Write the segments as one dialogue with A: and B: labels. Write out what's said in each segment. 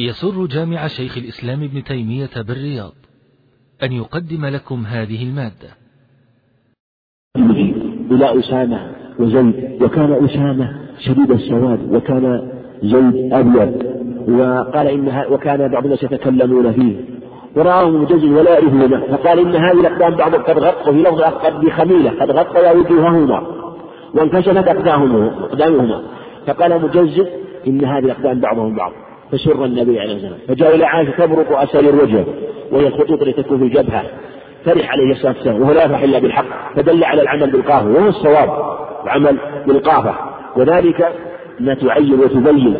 A: يسر جامع شيخ الإسلام ابن تيمية بالرياض أن يقدم لكم هذه المادة.
B: إلى أسامة وزيد وكان أسامة شديد السواد وكان زيد أبيض وقال إنها وكان بعض الناس يتكلمون فيه. ورآه مجزل ولا يعرفونه فقال إن هذه الأقدام بعض قد غطوا في لفظ قد بخميلة قد غطوا وجوههما وانكشفت أقدامهما. فقال مجزل إن هذه الأقدام بعضهم بعض. فسر النبي عليه الصلاة والسلام. فجاء إلى عائشة تبرق أسال الوجه وهي الخطوط التي تكون في الجبهة. فرح عليه الصلاة والسلام. وهو لا يفرح إلا بالحق. فدل على العمل بالقافة. وهو الصواب العمل بالقافة. وذلك ما تعين وتبين.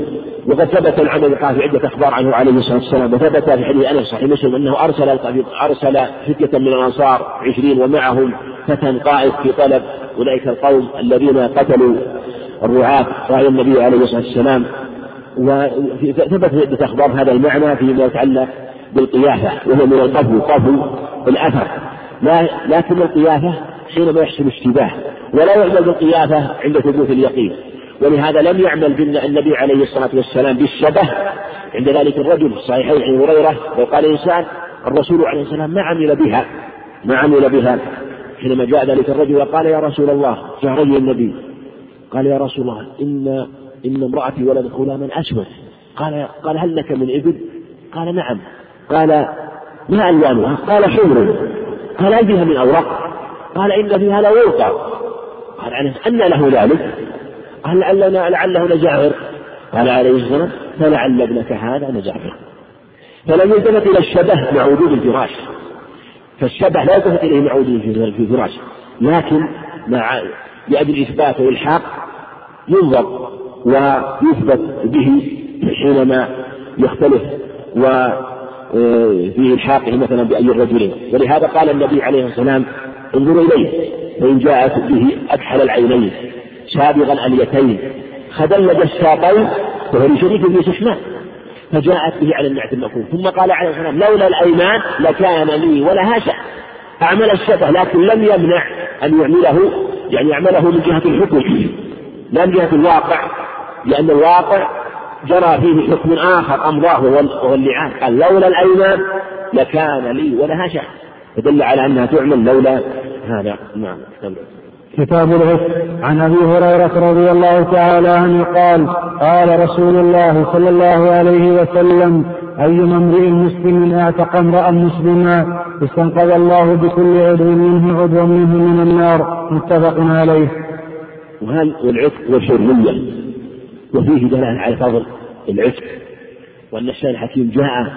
B: وقد ثبت العمل بالقافة عدة أخبار عنه عليه الصلاة والسلام. وثبت في حديث أنس صحيح مسلم أنه أرسل أرسل فتية من الأنصار عشرين ومعهم فتى قائد في طلب. أولئك القوم الذين قتلوا الرعاة رأي النبي عليه الصلاة والسلام. وثبت عدة أخبار هذا المعنى فيما يتعلق بالقيافة وهو من القفو قفو الأثر. لكن القيافة حينما يحصل اشتباه ولا يعمل بالقيافة عند ثبوت اليقين. ولهذا لم يعمل النبي عليه الصلاة والسلام بالشبه عند ذلك الرجل صحيحين عن هريرة وقال الإنسان الرسول عليه السلام ما عمل بها ما عمل بها. حينما جاء ذلك الرجل وقال يا رسول الله رجل النبي قال يا رسول الله إن إن امرأتي ولدت غلاما أسود قال قال هل لك من إبل؟ قال نعم. قال ما ألوانها؟ قال حمر. قال هل فيها من أوراق؟ قال إن فيها لورقا قال أن له ذلك؟ قال لعلنا لعله لجعفر قال عليه الصلاة والسلام فلعل ابنك هذا لجعفر فلم يلتفت إلى الشبه مع وجود الفراش. فالشبه لا يلتفت إليه مع وجود الفراش لكن مع لأجل إثبات وإلحاق ينظر. ويثبت به حينما يختلف و آه، إلحاقه مثلا بأي الرجلين ولهذا قال النبي عليه الصلاة والسلام انظروا إليه فإن جاءت به أكحل العينين سابغ اليتين خدلج الساقين فهو لشريك بن سحمان فجاءت به على النعت المكروه ثم قال عليه الصلاة والسلام لولا الأيمان لكان لي ولها شأن. أعمل الشبه لكن لم يمنع أن يعمله يعني يعمله من جهة الحكم لا من جهة الواقع. لأن الواقع جرى فيه حكم آخر أمضاه وهو اللعان. قال لولا الأيمان لكان لي ولها شأن. فدل على أنها تعمل لولا هذا. نعم.
C: كتاب العتق عن أبي هريرة رضي الله تعالى عنه قال قال رسول الله صلى الله عليه وسلم أيما امرئ مسلم اعتق امرأ مسلما استنقذ الله بكل عضو منه عضوا منه من النار. متفق عليه.
B: وهل والعتق والحريه وفيه دلالة على فضل العتق. وأن الشارع الحكيم جاء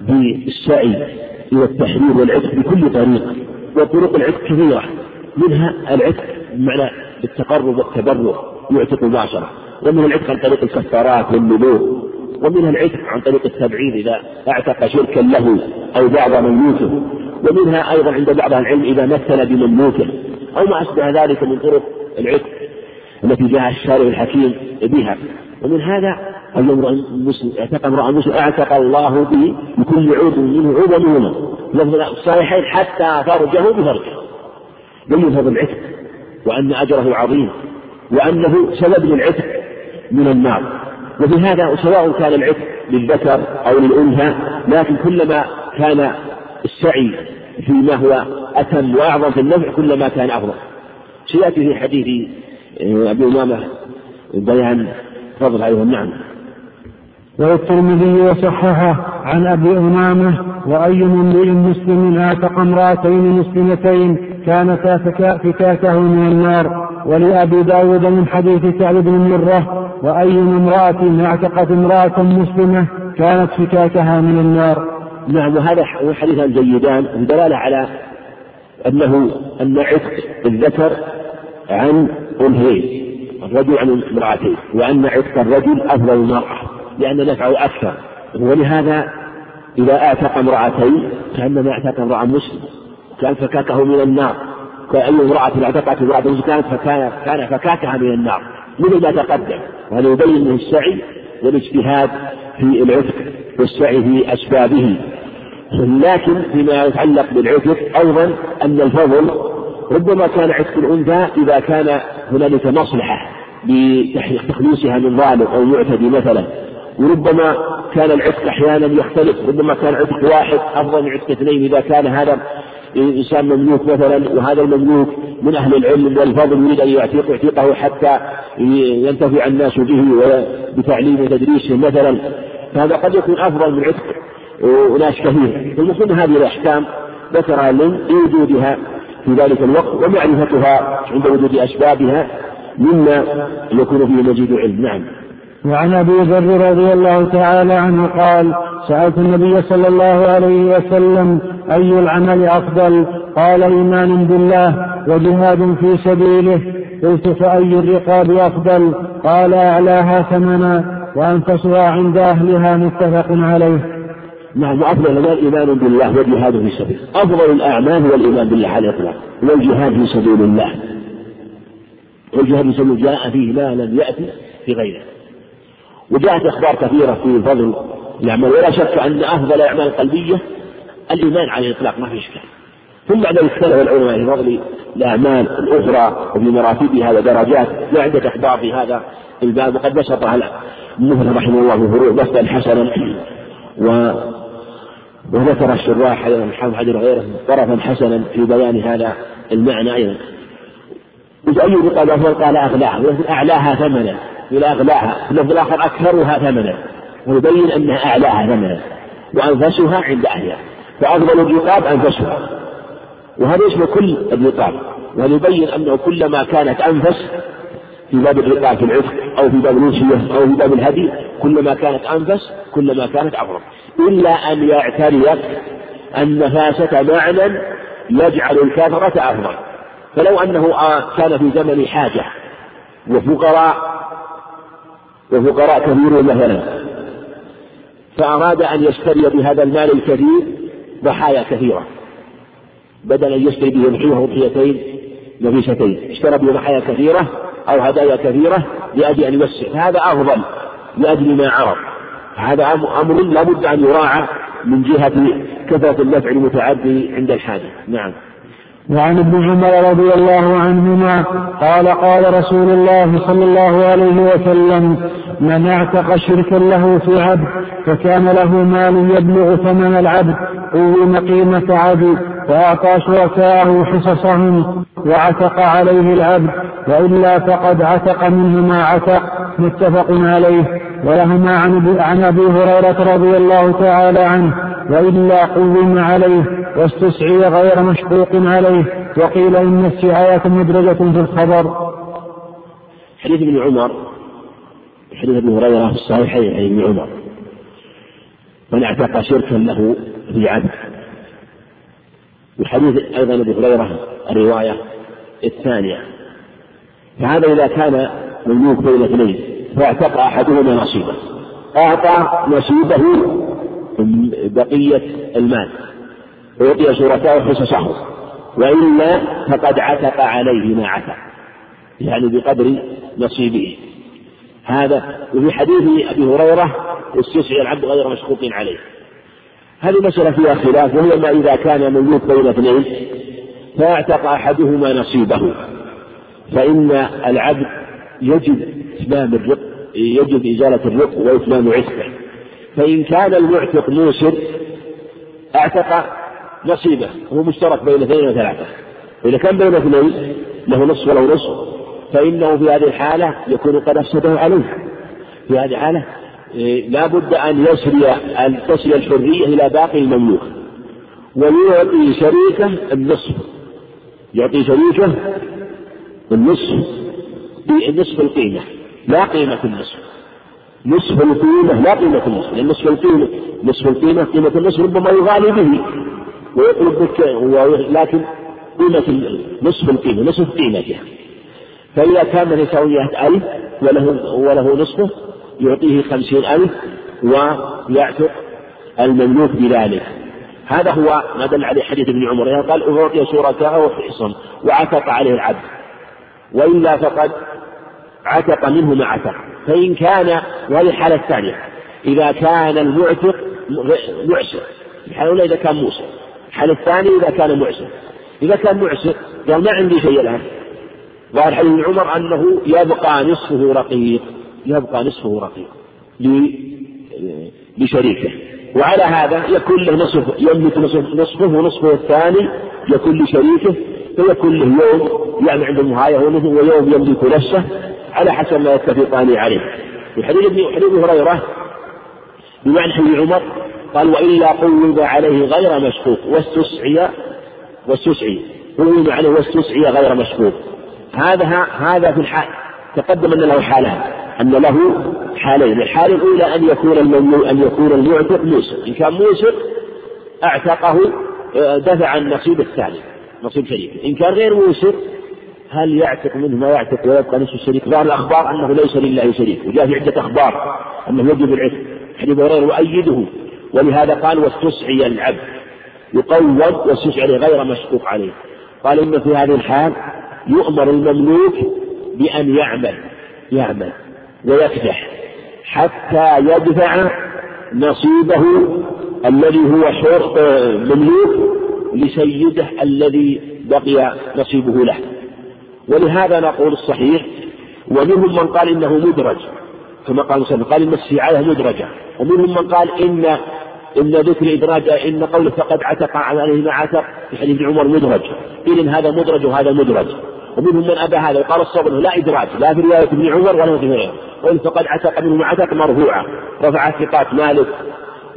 B: بالسعي إلى التحرير والعتق بكل طريق وطرق العتق كثيرة. منها العتق بمعنى التقرب والتبرع يعتق مباشرة. ومنها العتق عن طريق الكفارات والنذور ومنها العتق عن طريق التبعيد إذا أعتق شركا له أو بعض مملوكه ومنها أيضا عند بعض العلم إذا مثل بمملوكه أو ما أشبه ذلك من طرق العتق. التي جاء الشارع الحكيم بها. ومن هذا أن امرأ مسلم اعتق امرأ مسلم اعتق الله به بكل عضو منه عضو منه. لفظ الصحيحين حتى فرجه بفرجه. بين هذا العتق. وأن أجره عظيم. وأنه سبب للعتق من النار. وفي هذا سواء كان العتق للذكر أو للأنثى لكن كلما كان السعي فيما هو أتم وأعظم في النفع كلما كان أفضل. سيأتي في حديث أبي أمامة بيان فضل عليه نعم.
C: والترمذي وصححه عن أبي أمامة وأي امرئ مسلم اعتق امرأتين مسلمتين كانتا فكاكه من النار. ولأبي داود من حديث سعد بن مرة وأي امرأة اعتقت امرأة مسلمة كانت فكاكها من النار.
B: نعم وهذا حديثان جيدان دلالة على أنه أن عتق الذكر عن أنثيين الرجل عن امرأتين وأن عتق الرجل أفضل المرأة لأن نفعه أكثر. ولهذا إذا أعتق امرأتين كأنما أعتق امرأة مسلم كان فكاكه من النار. كأي امرأة اعتقت امرأة كانت فكان كان فكاكها من النار. مثل ما تقدم وهذا يبين السعي والاجتهاد في العتق والسعي في أسبابه. لكن فيما يتعلق بالعتق أيضا أن الفضل ربما كان عتق الأنثى إذا كان هنالك مصلحة بتخليصها من ظالم أو معتدي مثلا. وربما كان العتق أحيانا يختلف. ربما كان عتق واحد أفضل من عتق اثنين إذا كان هذا إنسان مملوك مثلا. وهذا المملوك من أهل العلم والفضل يريد أن يعتق يعتقه حتى ينتفع الناس به وبتعليم وتدريسه مثلا. فهذا قد يكون أفضل من عتق أناس كثير. المهم هذه الأحكام ذكرها لوجودها في ذلك الوقت ومعرفتها عند وجود أسبابها مما يكون فيه مزيد علم. نعم.
C: وعن أبي ذر رضي الله تعالى عنه قال سألت النبي صلى الله عليه وسلم أي العمل أفضل؟ قال إيمان بالله وجهاد في سبيله. قلت فأي الرقاب أفضل؟ قال أعلاها ثمنا وأنفسها عند أهلها متفق عليه.
B: نعم وأفضل الاعمال ايمان بالله وجهاد في سبيله أفضل الأعمال هو الايمان بالله على الإطلاق. والجهاد في سبيل الله. والجهاد في سبيل جاء فيه ما لم يأتي في غيره. وجاءت أخبار كثيرة في فضل الأعمال. ولا شك أن أفضل الأعمال القلبية الإيمان على الإطلاق ما في إشكال. ثم بعد ذلك اختلف العلماء في فضل الأعمال الأخرى وفي مراتبها ودرجات. وعدة أخبار في هذا الباب. وقد بسطها المفلح رحمه الله في فروع بسطا حسنا و وذكر الشراح أيضا محمد حجر وغيره طرفا حسنا في بيان هذا المعنى أيضا. أي قال أفضل؟ قال أغلاها. أعلاها ثمنا. إلى أغلاها. في اللفظ الآخر أكثرها ثمنا. ويبين أنها أعلاها ثمنا. وأنفسها عند أهلها. فأفضل الرقاب أنفسها. وهذا يشمل كل الرقاب. وهذا يبين أنه كلما كانت أنفس في باب الرقاب في العتق أو في باب الوصية أو في باب الهدي كلما كانت أنفس كلما كانت أفضل إلا أن يعتريك النفاسة معنى يجعل الكثرة أفضل. فلو أنه كان في زمن حاجة وفقراء وفقراء كثيرون مثلا فأراد أن يشتري بهذا المال الكثير ضحايا كثيرة. بدل أن يشتري به أضحية أضحيتين نفيستين. اشترى به ضحايا كثيرة أو هدايا كثيرة لأجل أن يوسع فهذا أفضل لأجل ما عرض هذا أمر لا بد أن يراعى من جهة كثرة النفع المتعدي عند الحاجة. نعم.
C: وعن ابن عمر رضي الله عنهما قال قال رسول الله صلى الله عليه وسلم من اعتق شركا له في عبد فكان له مال يبلغ ثمن العبد قوم قيمة عبد فأعطى شركاءه حصصهم وعتق عليه العبد وإلا فقد عتق منه ما عتق متفق عليه. ولهما عن أبي هريرة رضي الله تعالى عنه وإلا قوم عليه واستسعي غير مشقوق عليه. وقيل إن السعاية مدرجة في الخبر.
B: حديث ابن عمر حديث ابن هريرة في الصحيحين عن ابن عمر. من اعتق شركا له في عبد وحديث أيضا أبي هريرة الرواية الثانية. فهذا إذا كان مملوك بين اثنين فاعتق أحدهما نصيبه. أعطى نصيبه بقية المال. ويعطي شركاء حصصه. وإلا فقد عتق عليه ما عتق. يعني بقدر نصيبه. هذا وفي حديث أبي هريرة استسعي العبد غير مشكوك عليه. هذه مسألة فيها خلاف؟ وهي ما إذا كان مملوك بين اثنين فاعتق أحدهما نصيبه. فإن العبد يجب إتمام الرق يجب إزالة الرق وإتمام عتقه. فإن كان المعتق موسر اعتق نصيبه. هو مشترك بين اثنين وثلاثة. إذا كان بين اثنين له نصف ولو نصف. فإنه في هذه الحالة يكون قد أفسده عليه. في هذه الحالة لا بد أن يسري أن تصل الحرية إلى باقي المملوك. ويعطي شريكه النصف. يعطي شريكه النصف. بنصف القيمة. لا قيمة النصف. نصف القيمة لا قيمة النصف. لأن نصف القيمة نصف القيمة قيمة النصف ربما يغالي به. ويطلب لكن قيمة نصف القيمة نصف قيمتها. فإذا كان له مئة ألف وله وله نصفه يعطيه خمسين ألف ويعتق المملوك بذلك. هذا هو ما دل عليه حديث ابن عمر. يعني قال أعطي شركاءه وحصن وعتق عليه العبد. وإلا فقد عتق منه ما عتق. فإن كان وهذه الحالة الثانية إذا كان المعتق معسر. الحالة الأولى إذا كان موسر. الحالة الثانية إذا كان معسر. إذا كان معسر قال ما عندي شيء الآن. ظاهر حديث عمر أنه يبقى نصفه رقيق. يبقى نصفه رقيق لشريكه. وعلى هذا يكون له نصف يملك نصف نصفه ونصفه الثاني يكون لشريكه فيكون له يوم يعني عند المهاية ويوم يملك نفسه على حسب ما يتفقان عليه. وحديث ابن حديث هريرة بمعنى حديث عمر قال وإلا قوض عليه غير مشكوك واستسعي واستسعي قوض عليه واستسعي غير مشكوك. هذا هذا في الحال تقدم أن له حالان. أن له حالين. الحالة الأولى أن يكون الممنوع أن يكون المعتق موسر إن كان موسر أعتقه آه، دفع النصيب الثاني نصيب شريكه. إن كان غير موسر هل يعتق منه ما يعتق ويبقى نصف الشريك؟ ظهر الأخبار أنه ليس لله شريك. وجاء في عدة أخبار أنه يجب العتق. حديث هريرة يؤيده. ولهذا قال واستسعي العبد. يقوض واستسعي غير مشكوك عليه. قال إن في هذه الحال يؤمر المملوك بأن يعمل يعمل. ويكدح حتى يدفع نصيبه الذي هو حر مملوك لسيده الذي بقي نصيبه له. ولهذا نقول الصحيح ومنهم من قال إنه مدرج كما قال مسلم قال إن السعايه مدرجة. ومنهم من قال إن إن ذكر إدراج إن قوله فقد عتق عليه ما عتق في حديث عمر مدرج. اذا هذا مدرج وهذا مدرج. ومنهم من أبى هذا وقال الصواب أنه لا ادراج لا في رواية ابن عمر ولا في غيره. قل فقد عتق منه عتق مرفوعة. رفع ثقات مالك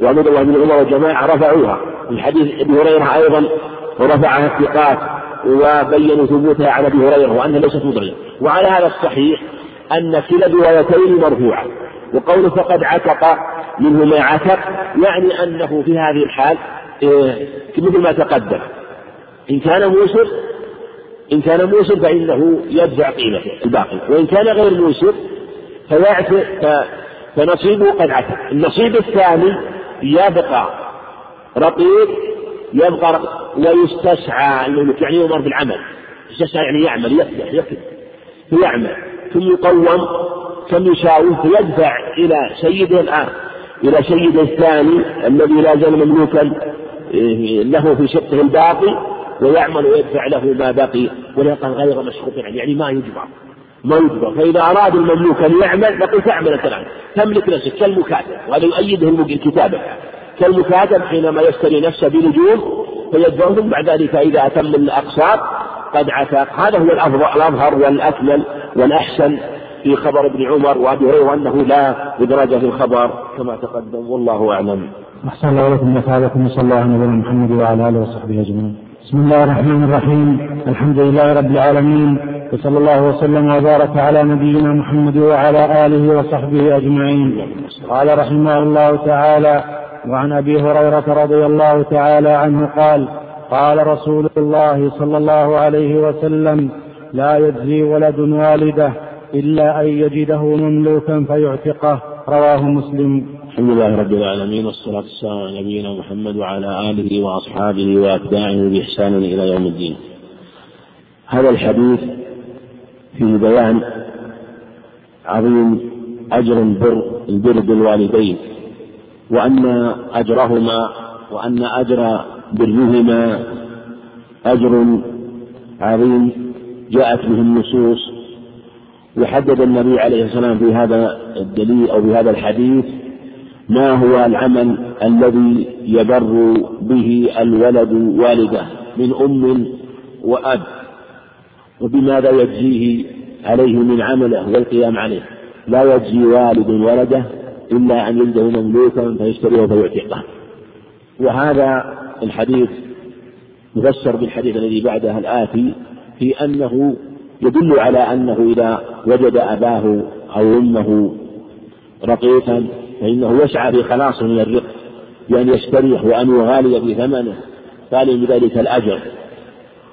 B: وعبد الله بن عمر وجماعه رفعوها. في حديث أبي هريرة أيضا ورفعها الثقات وبينوا ثبوتها عن أبي هريرة وأنها ليست مدرجه وعلى هذا الصحيح أن كلا الروايتين مرفوعة. وقوله فقد عتق منه ما عتق يعني أنه في هذه الحال إيه، مثل ما تقدم. إن كان موسر إن كان موسر فإنه يدفع قيمته الباقي وإن كان غير موسر فنصيبه قد عتق النصيب الثاني يبقى رقيق يبقى ويستسعى الملك يعني يؤمر بالعمل. يستسعى يعني يعمل يكدح يكدح فيعمل ثم يقوم ثم يساوي فيدفع إلى سيده الآن إلى سيده الثاني الذي لا زال مملوكا إيه، له في شقه الباقي. ويعمل ويدفع له ما بقي وليقل غير مشروط يعني ما يجبر ما يجبر. فإذا أراد المملوك أن يعمل نقول تعمل الآن تملك نفسك كالمكاتب وهذا يؤيده الكتابة كالمكاتب حينما يشتري نفسه بنجوم فيدفعهم بعد ذلك إذا أتم الأقساط قد عتق هذا هو الأظهر والأكمل والأحسن في خبر ابن عمر وأبي هريرة أنه لا إدراج في الخبر كما تقدم. والله أعلم.
C: أحسن الله لكم نفعلكم وصلى الله على نبينا محمد وعلى آله وصحبه أجمعين. بسم الله الرحمن الرحيم. الحمد لله رب العالمين. وصلى الله وسلم وبارك على نبينا محمد وعلى آله وصحبه أجمعين. قال رحمه الله تعالى وعن أبي هريرة رضي الله تعالى عنه قال قال رسول الله صلى الله عليه وسلم لا يجزي ولد والده إلا أن يجده مملوكا فيعتقه. رواه مسلم.
B: الحمد لله رب العالمين والصلاة والسلام على نبينا محمد وعلى آله وأصحابه وأتباعه بإحسان إلى يوم الدين. هذا الحديث فيه بيان عظيم أجر البر البر بالوالدين وأن أجرهما وأن أجر برهما أجر عظيم جاءت به النصوص وحدد النبي عليه الصلاة والسلام في هذا الدليل أو في هذا الحديث ما هو العمل الذي يبر به الولد والده من أم وأب؟ وبماذا يجزيه عليه من عمله والقيام عليه؟ لا يجزي والد ولده إلا أن يجده مملوكا فيشتريه فيعتقه وهذا الحديث يفسر بالحديث الذي بعده الآتي في أنه يدل على أنه إذا وجد أباه أو أمه رقيقا فإنه يسعى في خلاصه من الرق بأن يستريح وأن يغالي بثمنه قال بذلك الأجر.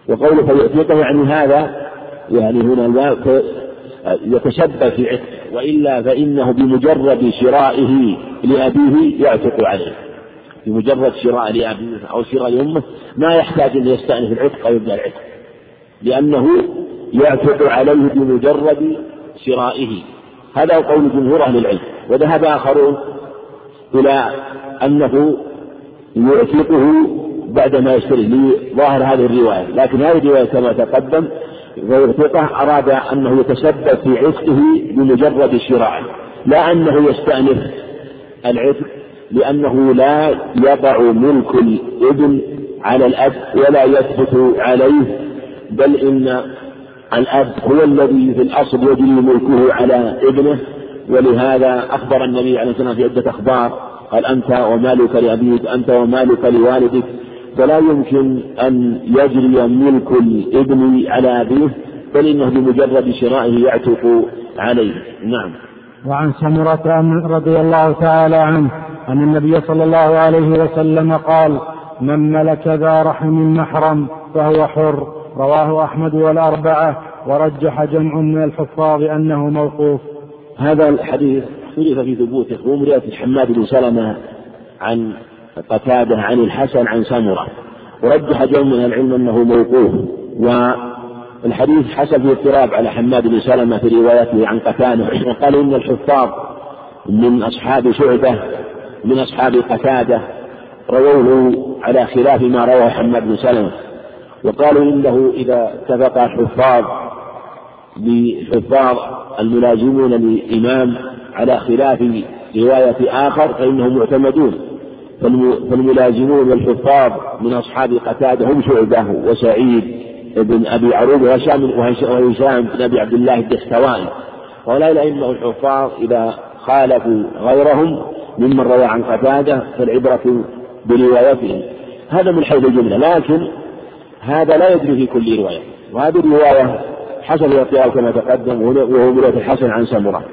B: وقوله فيعتقه يعني هذا يعني هنا يتسبب في عتق وإلا فإنه بمجرد شرائه لأبيه يعتق عليه. بمجرد شراء لأبيه أو شراء لأمه ما يحتاج أن يستأنف العتق أو يبدأ العتق. لأنه يعتق عليه بمجرد شرائه. هذا قول جمهور أهل العلم. وذهب آخرون إلى أنه يعتقه بعدما يشتري. لظاهر هذه الرواية. لكن هذه الرواية كما تقدم فيعتقه أراد أنه يتسبب في عتقه بمجرد شراء لا أنه يستأنف العتق لأنه لا يضع ملك الابن على الأب ولا يثبت عليه بل إن الأب هو الذي في الأصل يجري ملكه على ابنه. ولهذا أخبر النبي عليه الصلاة والسلام في عدة أخبار قال أنت ومالك لأبيك أنت ومالك لوالدك فلا يمكن أن يجري ملك الابن على أبيه بل إنه بمجرد شرائه يعتق عليه. نعم.
C: وعن سمرة رضي الله تعالى عنه أن النبي صلى الله عليه وسلم قال من ملك ذا رحم محرم فهو حر. رواه أحمد والأربعة ورجح جمع من الحفاظ أنه موقوف.
B: هذا الحديث اختلف في ثبوته ومن حماد بن سلمة عن قتادة عن الحسن عن سمرة. ورجح جمع من العلم أنه موقوف. والحديث حسب في اضطراب على حماد بن سلمة في روايته عن قتادة. وقال إن الحفاظ من أصحاب شعبة من أصحاب قتادة رووه على خلاف ما رواه حماد بن سلمة. وقالوا إنه إذا اتفق الحفاظ بحفاظ الملازمون للإمام على خلاف رواية آخر فإنهم معتمدون. فالملازمون والحفاظ من أصحاب قتادة هم شعبة وسعيد بن أبي عروبة وهشام وهشام بن أبي عبد الله الدستوائي. وهؤلاء الأئمة الحفاظ إذا خالفوا غيرهم ممن روى عن قتادة فالعبرة بروايتهم. هذا من حيث الجملة لكن هذا لا يجري في كل رواية. وهذه الرواية حسب الاختيار كما تقدم وهو من الحسن عن سمرة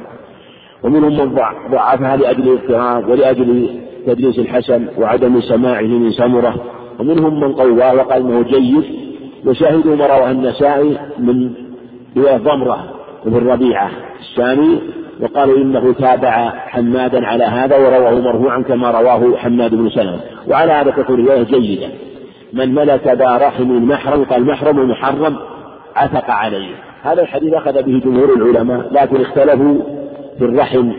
B: ومنهم من ضعفها لأجل الاضطراب ولأجل تدريس الحسن وعدم سماعه من سمرة ومنهم من قواه وقال إنه جيد. وشاهدوا ما رواه النسائي من رواية ضمرة بن ربيعة الشامي وقالوا إنه تابع حمادا على هذا ورواه مرفوعا كما رواه حماد بن سلمة. وعلى هذا تكون رواية جيدة. من ملك ذا رحم محرم قال محرم ومحرم عتق عليه. هذا الحديث أخذ به جمهور العلماء لكن اختلفوا في الرحم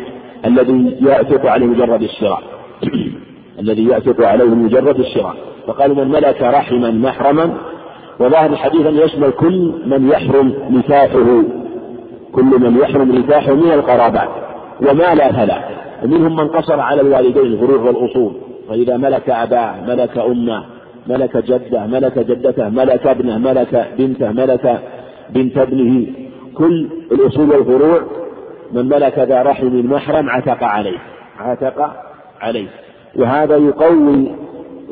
B: الذي يعتق عليه مجرد الشراء. الذي يعتق عليه مجرد الشراء. فقالوا من ملك رحما محرما وظاهر الحديث أن يشمل كل من يحرم نكاحه كل من يحرم نكاحه من القرابات. وما لا فلا. ومنهم من قصر على الوالدين الفروع والأصول. فإذا ملك أباه ملك أمه ملك جدة ملك جدته ملك ابنه ملك بنته ملك بنت ابنه. كل الأصول والفروع من ملك ذا رحم محرم عتق عليه عتق عليه. وهذا يقوي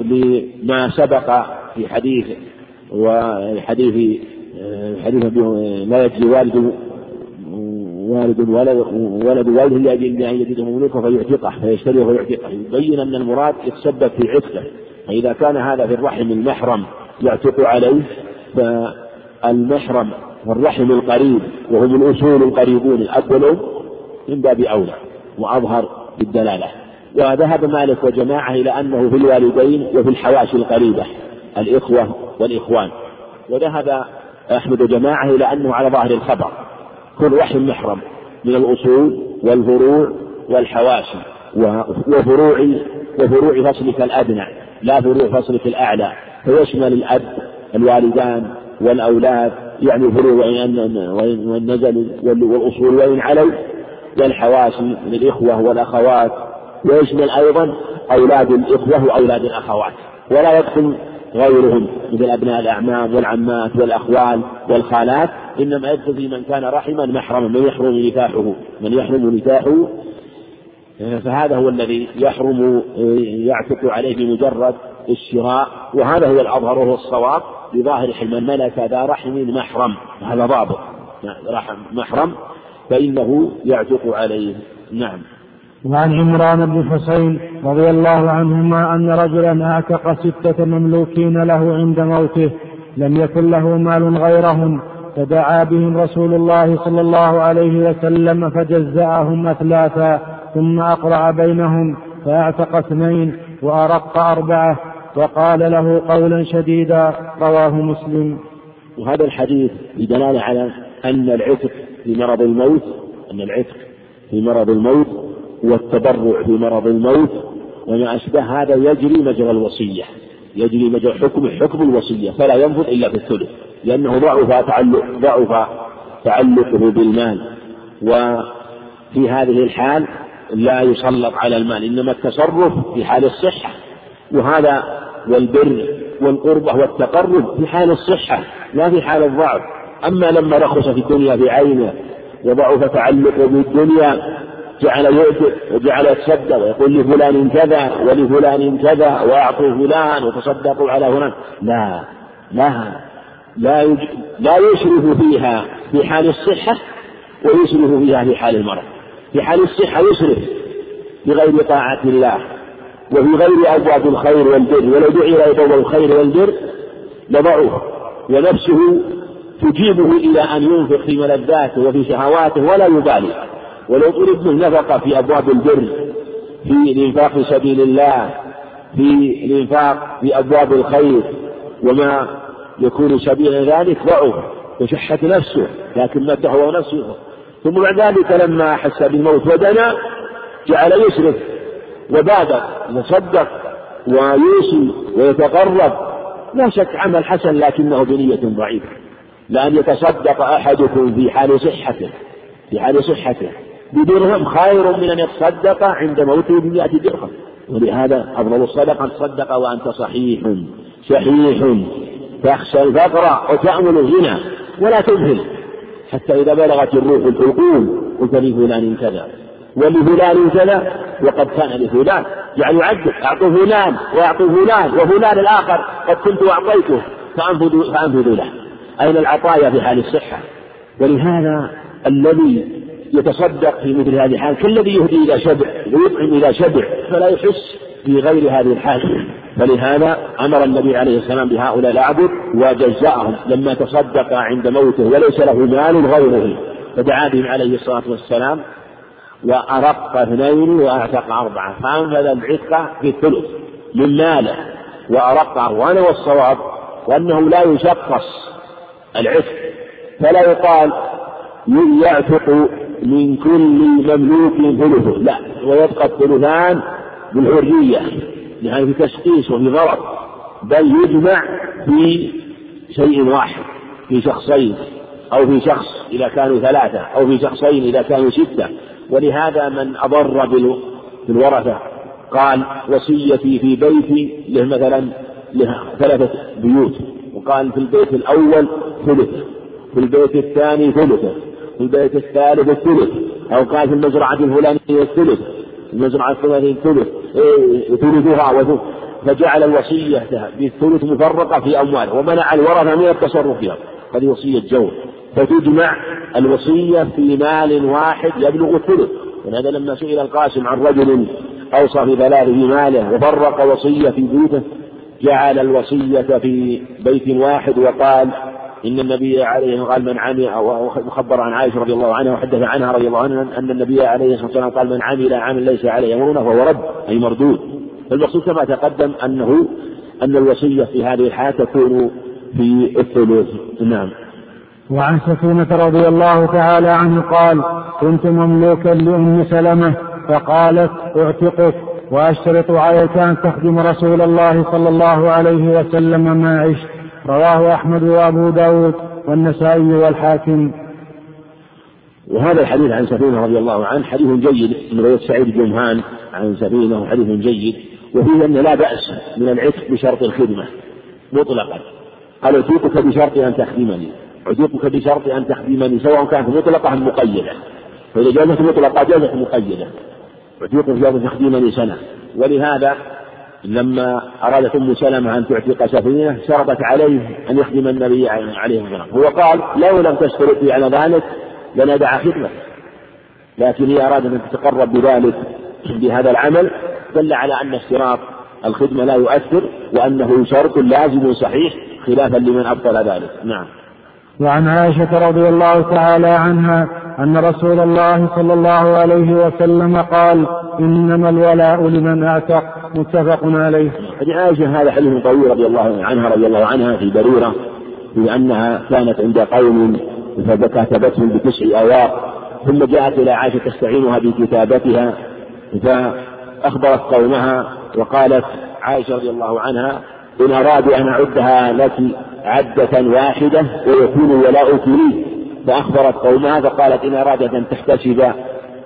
B: لما سبق في حديث وحديث حديث لا يجزي والد والد ولد ولد والده لأجل أن يجده مملوكه فيعتقه فيشتريه فيعتقه يبين أن المراد يتسبب في عتقه. فاذا كان هذا في الرحم المحرم يعتق عليه فالمحرم والرحم القريب وهم الأصول القريبون والأم من باب أولى وأظهر بالدلالة. وذهب مالك وجماعة إلى أنه في الوالدين وفي الحواشي القريبة الإخوة والإخوان. وذهب أحمد وجماعة إلى أنه على ظاهر الخبر كل رحم محرم من الأصول والفروع والحواشي وفروع وفروع فصلك الأدنى. لا فروع فصلك الأعلى فيشمل الأب الوالدان والأولاد يعني فروع وإن نزل والأصول وإن علوا والحواشي من الإخوة والأخوات ويشمل أيضا أولاد الإخوة وأولاد الأخوات. ولا يدخل غيرهم مثل أبناء الأعمام والعمات والأخوال والخالات إنما في من كان رحما محرما من يحرم نكاحه من يحرم نكاحه فهذا هو الذي يحرم يعتق عليه بمجرد الشراء وهذا هو الأظهر وهو الصواب بظاهر حلم. ملك ذا رحم محرم هذا ضابط. محرم فإنه يعتق عليه. نعم.
C: وعن عمران بن حسين رضي الله عنهما أن رجلا أعتق ستة مملوكين له عند موته لم يكن له مال غيرهم فدعا بهم رسول الله صلى الله عليه وسلم فجزأهم أثلاثا. ثم أقرع بينهم فأعتق اثنين وأرق أربعة وقال له قولا شديدا رواه مسلم.
B: وهذا الحديث بدلالة على أن العتق في مرض الموت أن العتق في مرض الموت والتبرع في مرض الموت وما أشبه هذا يجري مجرى الوصية يجري مجرى حكم حكم الوصية فلا ينفذ إلا في الثلث لأنه ضعف تعلق ضعف تعلقه بالمال. وفي هذه الحال لا يسلط على المال إنما التصرف في حال الصحة. وهذا والبر والقربة والتقرب في حال الصحة لا في حال الضعف. أما لما رخص في الدنيا في عينه وضعف تعلقه بالدنيا جعل يؤتي وجعل يتصدق ويقول لفلان كذا ولفلان كذا وأعطوا فلان وتصدقوا على فلان. لا لا لا لا يشرف فيها في حال الصحة ويشرف فيها في حال المرض. في حال الصحة يسرف بغير طاعة الله وفي غير أبواب الخير والبر ولو دعي إلى الخير والبر لضعف ونفسه تجيبه إلى أن ينفق في ملذاته وفي شهواته ولا يبالي. ولو طلب منه نفقة في أبواب البر في الإنفاق في سبيل الله في الإنفاق في أبواب الخير وما يكون سبيل ذلك ضعف وشحت نفسه لكن هو نفسه. ثم بعد ذلك لما أحس بالموت ودنا جعل يسرف وبادر يتصدق ويوصي ويتقرب. لا شك عمل حسن لكنه بنية ضعيفة. لأن يتصدق أحدكم في حال صحته في حال صحته. بدرهم خير من أن يتصدق عند موته بمئة درهم. ولهذا أفضل الصدقة أن تصدق وأنت صحيح شحيح. تخشى الفقر وتأمل الغنى ولا تذهل حتى إذا بلغت الروح الحلقوم قلت لفلان كذا ولفلان كذا وقد كان لفلان. يعني يعدد أعطوا فلان وأعطوا فلان وفلان الآخر قد كنت أعطيته فأنفذوا فأنفذوا له. أين العطايا في حال الصحة؟ ولهذا الذي يتصدق في مثل هذه الحال كالذي يهدي إلى شبع ويطعم إلى شبع فلا يحس في غير هذه الحال. فلهذا أمر النبي عليه السلام بهؤلاء الأعبد وجزاهم لما تصدق عند موته وليس له مال غيره. فدعا بهم عليه الصلاة والسلام وأرق اثنين وأعتق أربعة. فأنفذ العتق في الثلث من ماله وأرقه. وأنا والصواب وأنه لا يشخص العتق. فلا يقال يعتق من كل مملوك ثلثه. لا ويبقى الثلثان بالحرية. يعني في تشخيص وفي غرض بل يجمع في شيء واحد في شخصين أو في شخص إذا كانوا ثلاثة أو في شخصين إذا كانوا ستة. ولهذا من أضر بالورثة قال وصيتي في بيتي له مثلا له ثلاثة بيوت. وقال في البيت الأول ثلث في البيت الثاني ثلثه في البيت الثالث الثلث أو قال في المزرعة الفلانية الثلث المزرعة الفلانية الثلث إيه ثلثها فجعل الوصية بالثلث مفرقة في أمواله ومنع الورثة من التصرف فيها. هذه وصية جور فتجمع الوصية في مال واحد يبلغ الثلث. ولهذا لما سئل القاسم عن رجل أوصى في في ماله وفرق وصية في بيوته جعل الوصية في بيت واحد وقال إن النبي عليه قال من عمل وخبر عن عائشة رضي الله عنها وحدث عنها رضي الله عنها أن النبي عليه الصلاة والسلام قال من عمل عمل ليس عليه أمرنا فهو رد أي مردود. فالمقصود كما تقدم أنه أن الوصية في هذه الحالة تكون في الثلث نعم.
C: وعن سكينة رضي الله تعالى عنه قال كنت مملوكا لأم سلمة فقالت أعتقك وأشترط عليك أن تخدم رسول الله صلى الله عليه وسلم ما عشت. رواه أحمد وأبو داود والنسائي والحاكم.
B: وهذا الحديث عن سفينة رضي الله عنه حديث جيد من رواية سعيد جمهان عن سفينة حديث جيد. وفيه أن لا بأس من العتق بشرط الخدمة مطلقا. قال عتيقك بشرط أن تخدمني عتيقك بشرط أن تخدمني سواء كانت مطلقة أم مقيدة. فإذا جازت مطلقة جازت مقيدة. عتيقك بشرط تخدمني سنة. ولهذا لما أرادت أم سلمة أن تعتق سفينة شرطت عليه أن يخدم النبي عليه الصلاة والسلام. هو قال لو لم تشترطي على ذلك لندع خدمة. لكن هي أرادت أن تتقرب بذلك بهذا العمل دل على أن اشتراط الخدمة لا يؤثر وأنه شرط لازم صحيح خلافا لمن أبطل ذلك. نعم.
C: وعن عائشة رضي الله تعالى عنها أن رسول الله صلى الله عليه وسلم قال إنما الولاء لمن أعتق متفق عليه.
B: حديث عائشة هذا حديث طويل رضي الله عنها رضي الله عنها في بريرة بأنها كانت عند قوم فكتبتهم بتسع آيات ثم جاءت إلى عائشة تستعينها بكتابتها فأخبرت قومها وقالت عائشة رضي الله عنها إن أرادوا أن أعدها لك عدة واحدة ويكون ولاؤك لي فأخبرت قومها فقالت إن أرادت أن تحتسب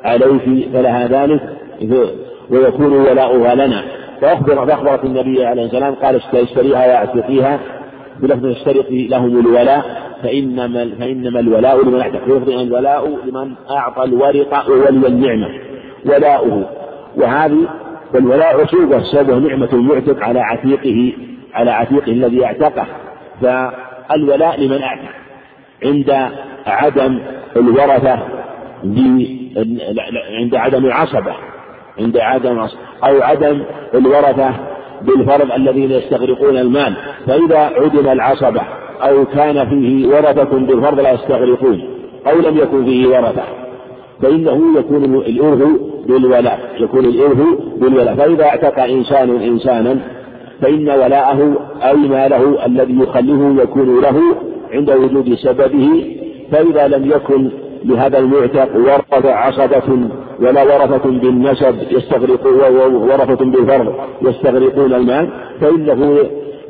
B: عليه فلها ذلك ويكون ولاؤها لنا. فأخبر فأخبرت النبي عليه السلام قال اشتريها واعتقيها بلفظ اشترط لهم الولاء فإنما فإنما الولاء لمن اعتق بلفظ الولاء لمن أعطى الورق وولي النعمة ولاؤه. وهذه والولاء عصوبة سببه نعمة المعتق على عتيقه على عتيقه الذي اعتقه. فالولاء لمن اعتق عند عدم الورثة عند عدم العصبة عند عدم أو عدم الورثة بالفرض الذين يستغرقون المال. فإذا عدم العصبة أو كان فيه ورثة بالفرض لا يستغرقون أو لم يكن فيه ورثة فإنه يكون الإرث بالولاء يكون الإرث بالولاء. فإذا اعتق إنسان إنسانا فإن ولاءه أي ماله الذي يخليه يكون له عند وجود سببه فإذا لم يكن لهذا المعتق ورثة عصبة ولا ورثة بالنسب يستغرقون ورثة بالفرض يستغرقون المال فإنه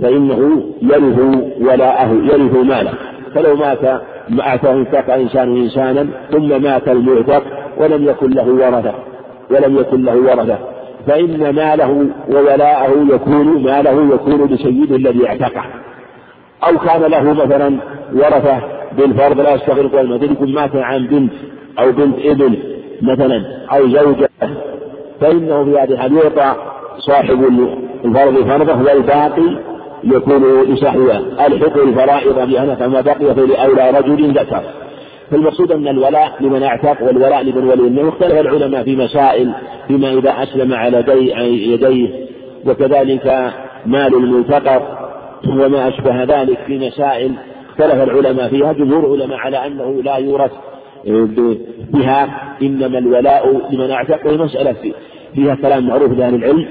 B: فإنه يرث ولاءه يرث ماله. فلو مات أنفاق إنسان إنسانا ثم مات المعتق ولم يكن له ورثة ولم يكن له ورثة فإن ماله وولاءه يكون ماله يكون لسيده الذي اعتقه. أو كان له مثلا ورثة بالفرض لا يستغرق المثل يكون مات عن بنت أو بنت ابن مثلا أو زوجة فإنه في هذه الحال يعطى صاحب الفرض فرضه والباقي يكون لصاحبه الحق الفرائض بأن فما بقي فلأولى رجل ذكر. فالمقصود أن الولاء لمن اعتق والولاء لمن ولي النبي اختلف العلماء في مسائل فيما إذا أسلم على يديه وكذلك مال الملتقط. وما أشبه ذلك في مسائل اختلف العلماء فيها. جمهور العلماء على أنه لا يورث بها إنما الولاء لمن أعتق. وهي فيها كلام معروف لأهل العلم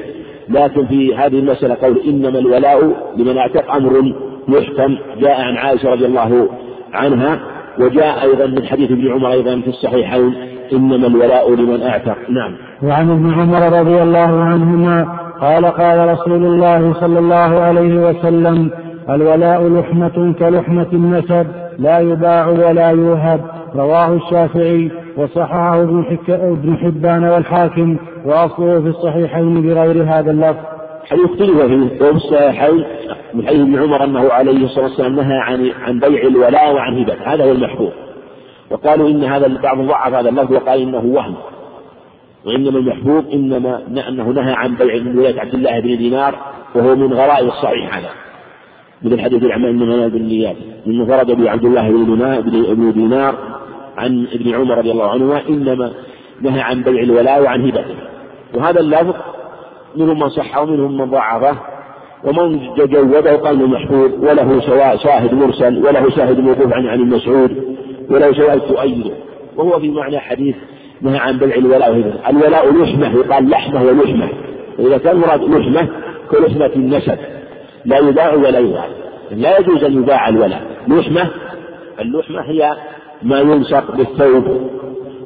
B: لكن في هذه المسألة قول إنما الولاء لمن أعتق أمر محكم جاء عن عائشة رضي الله عنها وجاء أيضا من حديث ابن عمر أيضا في الصحيحين إنما الولاء لمن أعتق. نعم.
C: وعن ابن عمر رضي الله عنهما قال قال رسول الله صلى الله عليه وسلم الولاء لحمة كلحمة النسب لا يباع ولا يوهب. رواه الشافعي وصححه ابن حبان والحاكم وأصله في الصحيحين بغير هذا اللفظ.
B: حديث فيه وفي الصحيحين من حديث ابن عمر أنه عليه الصلاة والسلام نهى عن عن بيع الولاء وعن هبة. هذا هو المحفوظ وقالوا إن هذا بعض ضعف هذا اللفظ وقال إنه وهم. وإنما المحفوظ إنما أنه نهى عن بيع من ولاية عبد الله بن دينار وهو من غرائب الصحيح هذا. مثل حديث الأعمال إنما بالنيات من انفرد به عبد الله بن دينار عن ابن عمر رضي الله عنهما إنما نهى عن بيع الولاء وعن هبته. وهذا اللفظ منهم من صحه ومنهم من ضعفه. ومن جوده قال إنه محفوظ وله سواء شاهد مرسل وله شاهد موقوف عن عن المسعود وله شواهد تؤيده. وهو في معنى حديث نهى عن بيع الولاء وهبته الولاء لحمة يقال لحمة ولحمة. وإذا كان المراد لحمة كلحمة النسب. لا يباع ولا يباع. لا يجوز أن يباع الولاء. لحمة اللحمة هي ما يلصق بالثوب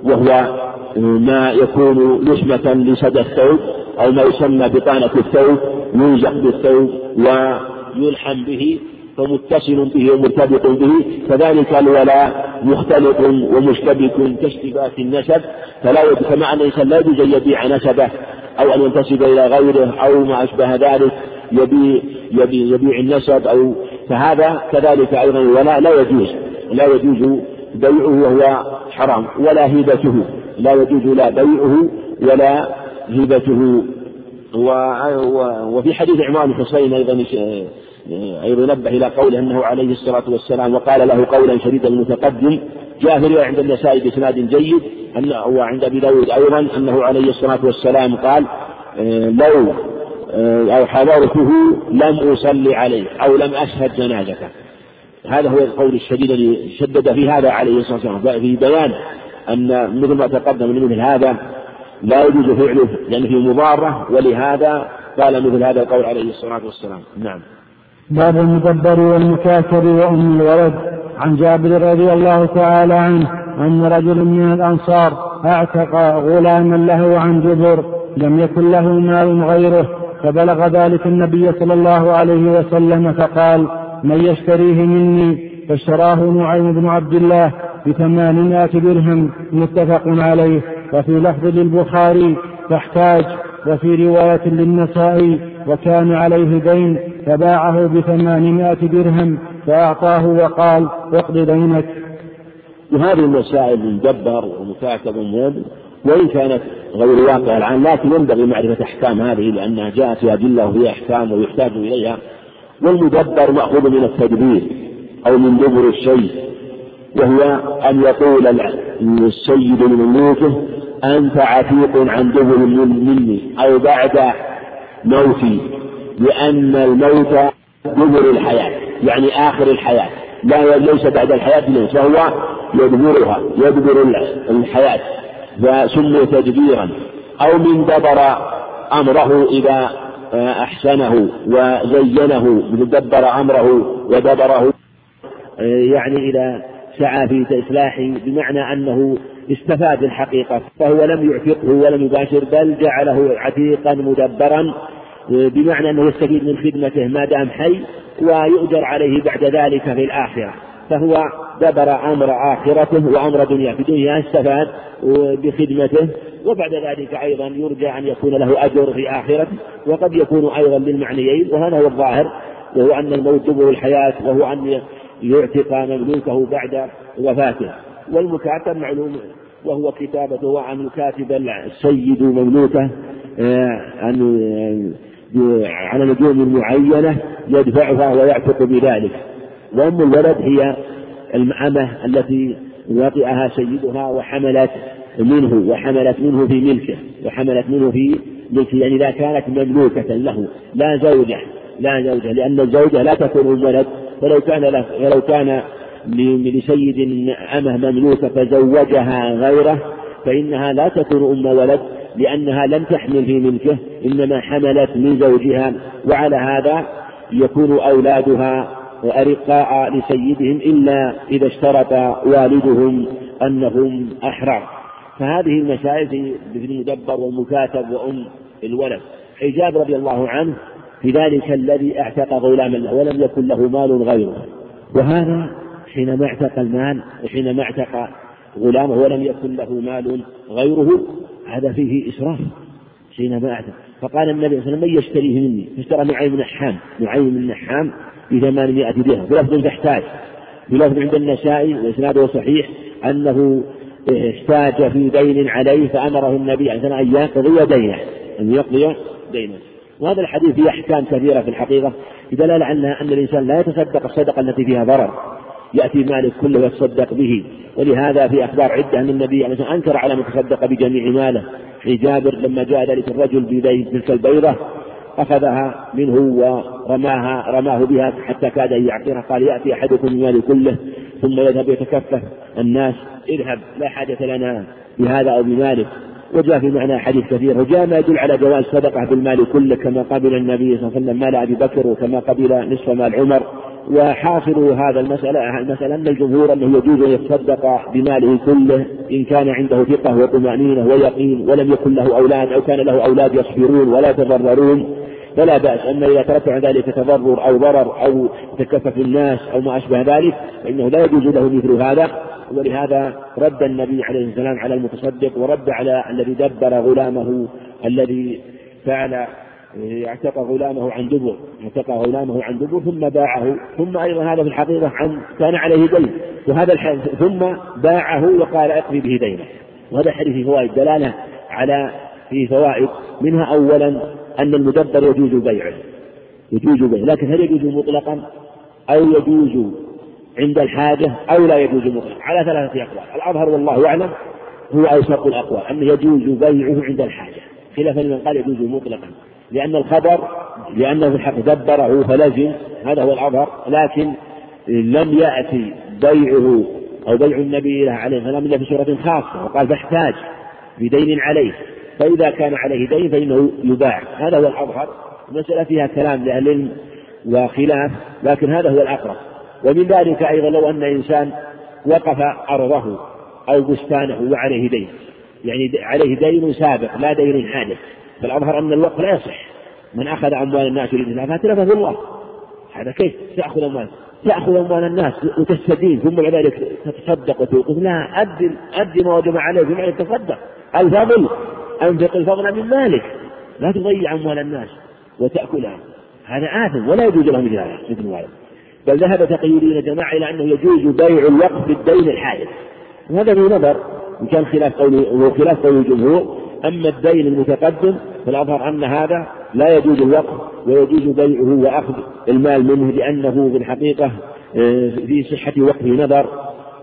B: وهو ما يكون لحمة لسدى الثوب أو ما يسمى بطانة الثوب يلزق بالثوب ويلحم به فمتصل به ومرتبط به. كذلك الولاء مختلط ومشتبك كاشتباك النسب فلا أن الإنسان لا يجوز أن يبيع نسبه أو أن ينتسب إلى غيره أو ما أشبه ذلك يبيع, يبيع, يبيع النسب أو فهذا كذلك أيضا الولاء لا يجوز لا يجوز بيعه وهو حرام ولا هبته لا يجوز لا بيعه ولا هبته وفي حديث عمران بن حصين أيضا أيضا نبه إلى قوله أنه عليه الصلاة والسلام وقال له قولا شديدا المتقدم جاء في عند النسائي بإسناد جيد أنه وعند أبي داود أيضا أنه عليه الصلاة والسلام قال لو أو حضرته لم أصلي عليه أو لم أشهد جنازته. هذا هو القول الشديد الذي شدد في هذا عليه الصلاة والسلام. في بيان أن مثل ما تقدم من مثل هذا لا يجوز فعله لأن فيه مضارة ولهذا قال مثل هذا القول عليه الصلاة والسلام. نعم.
C: باب المدبر والمكاتب وأم الولد. عن جابر رضي الله تعالى عنه أن رجلا من الأنصار أعتق غلاما له عن جبر لم يكن له مال غيره فبلغ ذلك النبي صلى الله عليه وسلم فقال من يشتريه مني؟ فاشتراه نعيم بن عبد الله بثمانمائة درهم متفق عليه. وفي لفظ للبخاري فاحتاج. وفي رواية للنسائي وكان عليه دين. فباعه بثمانمائة درهم فأعطاه وقال اقض دينك
B: وهذه المسائل المدبر ومكاتب المهم وإن كانت غير واقعة الآن لكن ينبغي معرفة أحكام هذه لأنها جاءت في أدلة وهي أحكام ويحتاج إليها. والمدبر مأخوذ من التدبير أو من دبر الشيء وهو أن يقول السيد لمملوكه أنت عتيق عن دبر مني أو بعد موتي. لأن الموت دبر الحياة يعني آخر الحياة. لا ليس بعد الحياة موت فهو يدبرها يدبر الحياة. فسمي تدبيرا أو من دبر أمره إذا أحسنه وزينه دبر أمره ودبره يعني إذا سعى في إصلاحه بمعنى أنه استفاد الحقيقة فهو لم يعتقه ولم يباشر بل جعله عتيقا مدبرا. بمعنى أنه يستفيد من خدمته ما دام حي ويؤجر عليه بعد ذلك في الآخرة. فهو دبر أمر آخرته وأمر دنياه. في دنياه استفاد بخدمته وبعد ذلك أيضا يرجى أن يكون له أجر في آخرته وقد يكون أيضا للمعنيين. وهذا هو الظاهر. وهو أن الموت دبر الحياة وهو أن يعتق مملوكه بعد وفاته. والمكاتب معلوم وهو كتابته عن يكاتب السيد مملوكة آه، أن على نجوم معينة يدفعها ويعتق بذلك. وأم الولد هي الأمة التي وطئها سيدها وحملت منه وحملت منه في ملكه وحملت منه في ملكه يعني إذا كانت مملوكة له لا زوجة لا زوجة لأن الزوجة لا تكون الولد. فلو كان له ولو كان لسيد أمة مملوكة فزوجها غيره فإنها لا تكون أم ولد لأنها لم تحمل في ملكه إنما حملت من زوجها وعلى هذا يكون أولادها أرقاء لسيدهم إلا إذا اشترط والدهم أنهم أحرار. فهذه المسائل في المدبر والمكاتب وأم الولد. حجاب رضي الله عنه في ذلك الذي اعتق غلاما ولم يكن له مال غيره. وهذا حينما اعتق المال وحينما اعتق غلامه ولم يكن له مال غيره هذا فيه إسراف حينما اعتق فقال النبي صلى الله عليه وسلم من يشتريه مني؟ فاشترى نعيم بن نحام نعيم بن نحام بثمانمائة درهم. بلفظ تحتاج بلفظ عند النسائي وإسناده صحيح أنه احتاج في دين عليه فأمره النبي عليه والسلام أن يقضي دينه أن يقضي دينه. وهذا الحديث فيه أحكام كثيرة في الحقيقة بدلالة على أن الإنسان لا يتصدق الصدقة التي فيها ضرر. يأتي مالك كله ويتصدق به. ولهذا في أخبار عدة أن النبي عليه أنكر على من تصدق بجميع ماله. في جابر لما جاء ذلك الرجل بتلك البيضة أخذها منه ورماها رماه بها حتى كاد أن يعطيها قال يأتي أحدكم المال كله ثم يذهب يتكفف الناس اذهب لا حاجة لنا بهذا أو بمالك. وجاء في معنى حديث كثير وجاء ما يدل على جواز صدقة بالمال كله كما قبل النبي صلى الله عليه وسلم مال أبي بكر وكما قبل نصف مال عمر. وحاصل هذا المسألة المسألة أن الجمهور أنه يجوز أن يتصدق بماله كله إن كان عنده ثقة وطمأنينة ويقين ولم يكن له أولاد أو كان له أولاد يصبرون ولا يتضررون. فلا بأس أما إذا ترتب عن ذلك تضرر أو ضرر أو تكفف الناس أو ما أشبه ذلك فإنه لا يجوز له مثل هذا. ولهذا رد النبي عليه السلام على المتصدق ورد على الذي دبر غلامه الذي فعل اعتق غلامه عن دبر اعتق غلامه عن دبر ثم باعه ثم أيضا هذا في الحقيقة عن كان عليه دين وهذا ثم باعه وقال اقضي به دينه وهذا الحديث فيه فوائد دلالة على فيه فوائد منها أولا أن المدبر يجوز بيعه. يجوز بيعه. لكن هل يجوز مطلقا؟ أو يجوز عند الحاجة أو لا يجوز مطلقا؟ على ثلاثة أقوال. الأظهر والله أعلم هو أوسط الأقوال أنه يجوز بيعه عند الحاجة. خلافا لمن قال يجوز مطلقا. لأن الخبر لأنه في الحق دبره فلزم هذا هو الأظهر لكن لم يأتي بيعه أو بيع النبي له عليه السلام إلا في سورة خاصة وقال فاحتاج بدين عليه فإذا كان عليه دين فإنه يباع هذا هو الأظهر المسألة فيها كلام لأهل العلم وخلاف لكن هذا هو الأقرب ومن ذلك أيضا لو أن إنسان وقف أرضه أو بستانه وعليه دين يعني عليه دين سابق لا دين حادث فالأظهر أن الوقف لا يصح. من أخذ أموال الناس يريد إتلافها تلفه الله. هذا كيف؟ تأخذ أموال. تأخذ أموال الناس وتستدين ثم بعد ذلك تتصدق وتوقف. لا أدي أدي ما وجب عليك بما تصدق. الفضل أنفق الفضل من مالك. لا تضيع أموال الناس وتأكلها. هذا آثم ولا يجوز له مثل هذا مثل بل ذهب تقييدين جماعة إلى أنه يجوز بيع الوقف بالدين الحادث وهذا في نظر؟ إن كان خلاف قول خلاف قول الجمهور. أما الدين المتقدم فالأظهر أن هذا لا يجوز الوقف ويجوز بيعه وأخذ المال منه لأنه في الحقيقة آه، في صحة وقفه نظر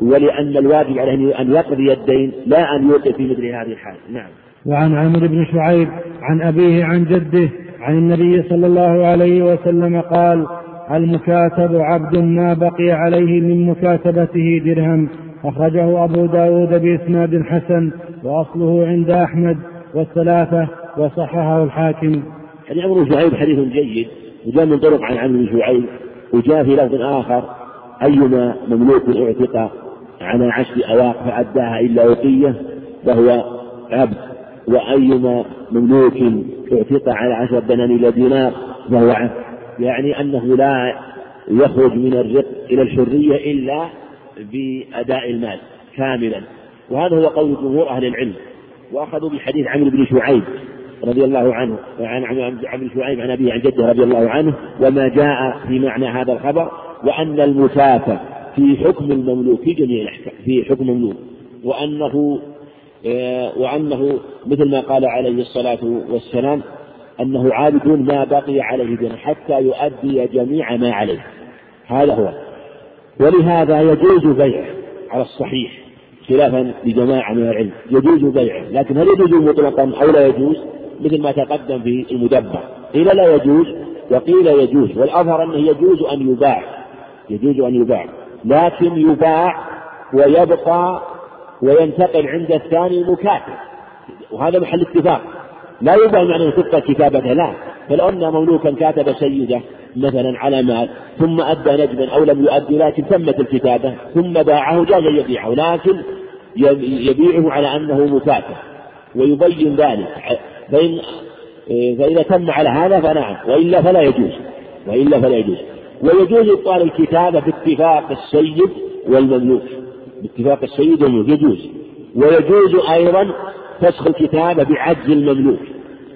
B: ولأن الواجب عليه أن يقضي الدين لا أن يوقف في مثل هذه الحال. نعم.
C: وعن عمرو بن شعيب عن أبيه عن جده عن النبي صلى الله عليه وسلم قال المكاتب عبد ما بقي عليه من مكاتبته درهم. أخرجه أبو داود بإسناد حسن وأصله عند أحمد والثلاثة وصححه الحاكم.
B: يعني عمرو شعيب حديث جيد وجاء من طرق عن عمرو شعيب وجاء في لفظ آخر أيما مملوك اعتق على عشر أواق فأداها إلا وقية فهو عبد وأيما مملوك اعتق على عشر دنانير دينار فهو عبد. يعني أنه لا يخرج من الرق إلى الحرية إلا بأداء المال كاملا. وهذا هو قول جمهور أهل العلم. وأخذوا بحديث عمرو بن شعيب رضي الله عنه عن عمرو شعيب عن أبيه عن جده رضي الله عنه وما جاء في معنى هذا الخبر وأن المسافة في حكم المملوك في جميع الأحكام في حكم المملوك. وأنه آه، وأنه مثل ما قال عليه الصلاة والسلام أنه عابد ما بقي عليه دين حتى يؤدي جميع ما عليه. هذا هو. ولهذا يجوز بيعه على الصحيح خلافا لجماعة من العلم يجوز بيعه لكن هل يجوز مطلقا أو لا يجوز؟ مثل ما تقدم في المدبر. قيل لا يجوز وقيل يجوز والأظهر أنه يجوز أن يباع يجوز أن يباع لكن يباع ويبقى وينتقل عند الثاني مكاتب وهذا محل اتفاق. لا يباع يعني تبقى كتابته لا. فلو أن مملوكا كاتب سيدة مثلا على مال ثم أدى نجما أو لم يؤدي لكن تمت الكتابة ثم باعه جاز يبيعه لكن يبيعه على أنه مكاتب ويبين ذلك فإن فإذا تم على هذا فنعم وإلا فلا يجوز وإلا فلا يجوز. ويجوز إبطال الكتابة باتفاق السيد والمملوك. باتفاق السيد والمملوك يجوز. ويجوز أيضا فسخ الكتابة بعجز المملوك.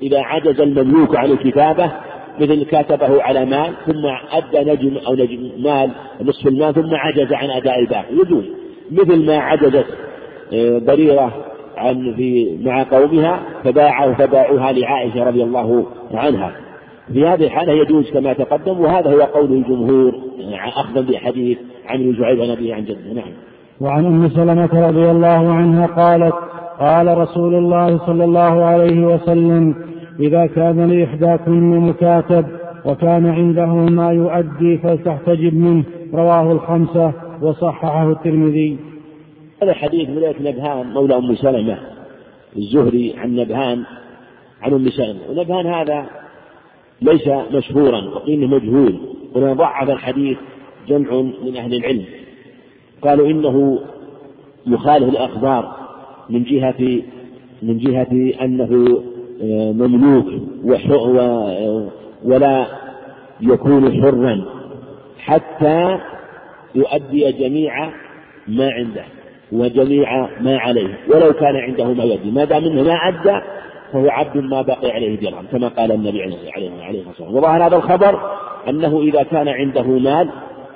B: إذا عجز المملوك عن الكتابة مثل كاتبه على مال ثم أدى نجم أو نجم مال نصف المال ثم عجز عن أداء الباقي. يجوز. مثل ما عجزت آه، بريرة عن في مع قومها فباعوا فباعوها لعائشة رضي الله عنها. في هذه الحالة يجوز كما تقدم وهذا هو قول الجمهور أخذا بحديث عن زعيب عن أبيه عن جده. نعم.
C: وعن أم سلمة رضي الله عنها قالت قال رسول الله صلى الله عليه وسلم إذا كان لإحداكن مكاتب وكان عنده ما يؤدي فلتحتجب منه. رواه الخمسة وصححه الترمذي.
B: هذا حديث من نبهان مولى أم سلمة الزهري عن نبهان عن أم سلمة. ونبهان هذا ليس مشهورا وقيل مجهول. هنا ضعف الحديث جمع من أهل العلم. قالوا إنه يخالف الأخبار. من جهة من جهة أنه آه، مملوك ولا يكون حرا حتى يؤدي جميع ما عنده وجميع ما عليه. ولو كان عنده ما يؤدي ما دام إنه ما أدى فهو عبد ما بقي عليه درهم كما قال النبي عليه الصلاة والسلام. وظاهر هذا الخبر أنه إذا كان عنده مال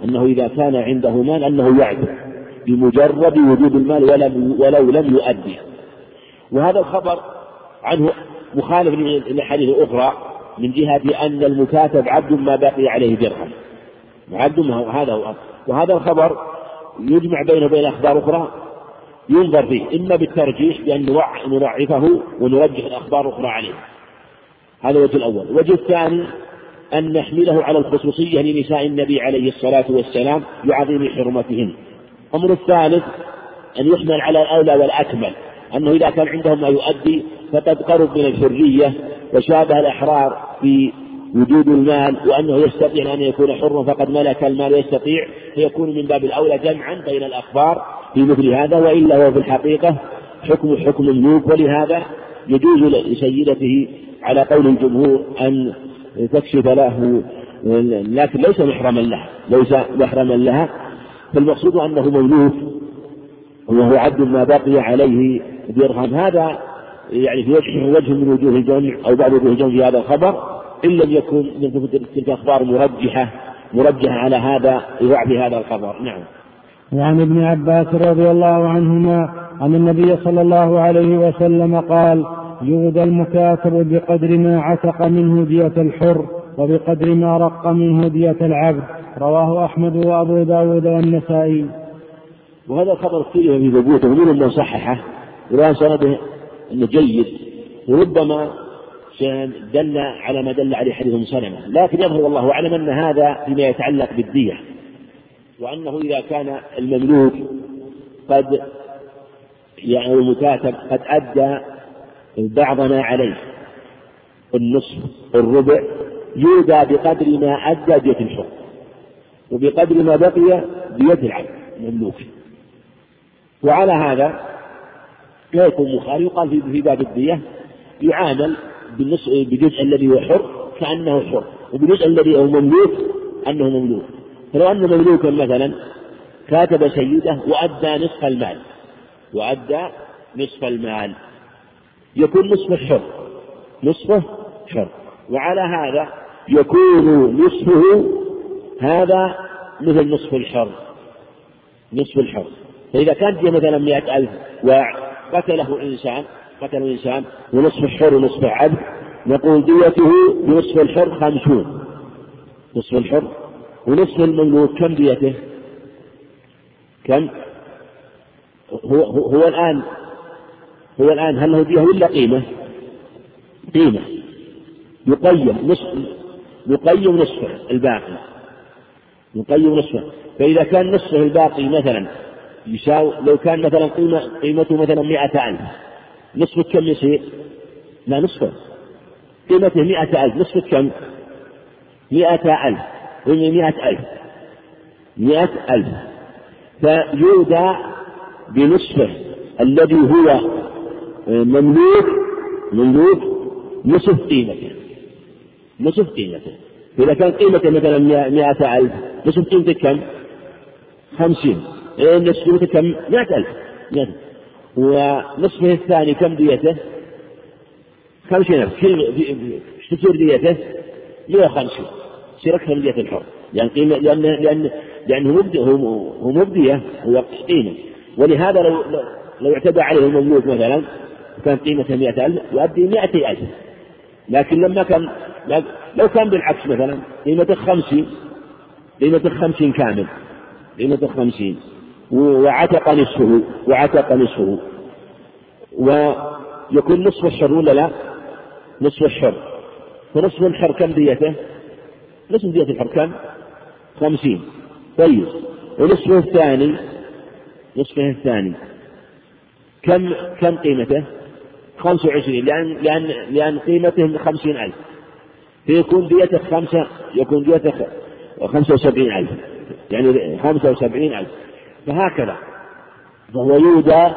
B: أنه إذا كان عنده مال أنه يعبد. بمجرد وجود المال ولم ولو لم يؤدي. وهذا الخبر عنه مخالف للحديث الأخرى من جهة أن المكاتب عبد ما بقي عليه درهم. عبد ما هذا هو. وهذا الخبر يجمع بينه وبين أخبار أخرى ينظر فيه. إما بالترجيح بأن نضعفه ونرجح الأخبار الأخرى عليه. هذا الوجه الأول. الوجه الثاني أن نحمله على الخصوصية لنساء النبي عليه الصلاة والسلام لعظيم حرمتهن. الأمر الثالث أن يحمل على الأولى والأكمل أنه إذا كان عندهم ما يؤدي فقد قرب من الحرية وشابه الأحرار في وجود المال وأنه يستطيع أن يكون حرا فقد ملك المال يستطيع فيكون من باب الأولى جمعا بين الأخبار في مثل هذا وإلا هو في الحقيقة حكم حكم الملوك. ولهذا يجوز لسيدته على قول الجمهور أن تكشف له لكن ليس محرما لها ليس محرما لها. فالمقصود أنه مملوك وهو عبد ما بقي عليه درهم هذا يعني في وجه وجه من وجوه الجمع أو بعض وجوه الجمع في هذا الخبر. إن لم يكن من تلك الأخبار مرجحة مرجحة على هذا لضعف هذا الخبر. نعم.
C: وعن ابن عباس رضي الله عنهما أن النبي صلى الله عليه وسلم قال يؤدى المكاتب بقدر ما عتق منه دية الحر. وبقدر ما رق منه دية العبد. رواه أحمد وأبو داود والنسائي.
B: وهذا الخبر اختلف في ثبوته ومنهم من صححه ولا سنده انه جيد. وربما دل على ما دل عليه حديث سلمة. لكن يظهر والله أعلم أن هذا فيما يتعلق بالدية. وأنه إذا كان المملوك قد يعني المكاتب قد أدى بعض ما عليه. النصف الربع يودى بقدر ما أدى دية الحر وبقدر ما بقي دية العبد المملوك وعلى هذا لا يكون مخالف. يقال في باب الدية يعامل بالجزء الذي هو حر كأنه حر وبالجزء الذي هو مملوك أنه مملوك. فلو أن مملوكا مثلا كاتب سيدة وأدى نصف المال وأدى نصف المال يكون نصفه حر نصفه حر. وعلى هذا يكون نصفه هذا مثل نصف الحر نصف الحر فإذا كانت دي مثلا مئة ألف وقتله إنسان قتله إنسان ونصف الحر ونصف عبد نقول ديته بنصف الحر خمسون نصف الحر ونصف المملوك كم ديته؟ كم؟ هو, هو الآن هو الآن هل له دية ولا قيمة؟ قيمة يقيم نصف يقيم نصفه الباقي. يقيم نصفه. فإذا كان نصفه الباقي مثلا يساوي لو كان مثلا قيمة قيمته مثلا مئة ألف نصفه كم يصير؟ لا نصفه. قيمته مئة ألف نصفه كم؟ مئة ألف. مئة ألف. مئة ألف. فيودى بنصفه الذي هو مملوك مملوك نصف قيمته. نصف قيمته. فإذا كان قيمته مثلا مئة ألف نصف قيمته كم؟ خمسين. إيه نصف قيمته كم؟ مئة ألف. ونصفه الثاني كم ديته؟ خمسين ألف. إيش تصير ديته؟ مئة وخمسين. يصير أكثر من دية الحر. لأن قيمة لأن لأن لأنه مبدي هو هو مبدية هو قيمة. ولهذا لو لو اعتدى عليه المملوك مثلا كان قيمته مئة ألف يؤدي مئتي ألف. لكن لما كان لو كان بالعكس مثلا قيمته خمسين قيمته خمسين كامل قيمته خمسين وعتق نصفه وعتق نصفه ويكون نصف الشر ولا لا؟ نصف الشر فنصف الحر كم ديته؟ نصف دية الحر كم؟ خمسين طيب ونصفه الثاني نصفه الثاني كم كم قيمته؟ خمسة وعشرين لأن لأن لأن قيمته خمسين ألف. فيكون ديته خمسة يكون ديته خمسة وسبعين ألف. يعني خمسة وسبعين ألف. فهكذا. فهو يودى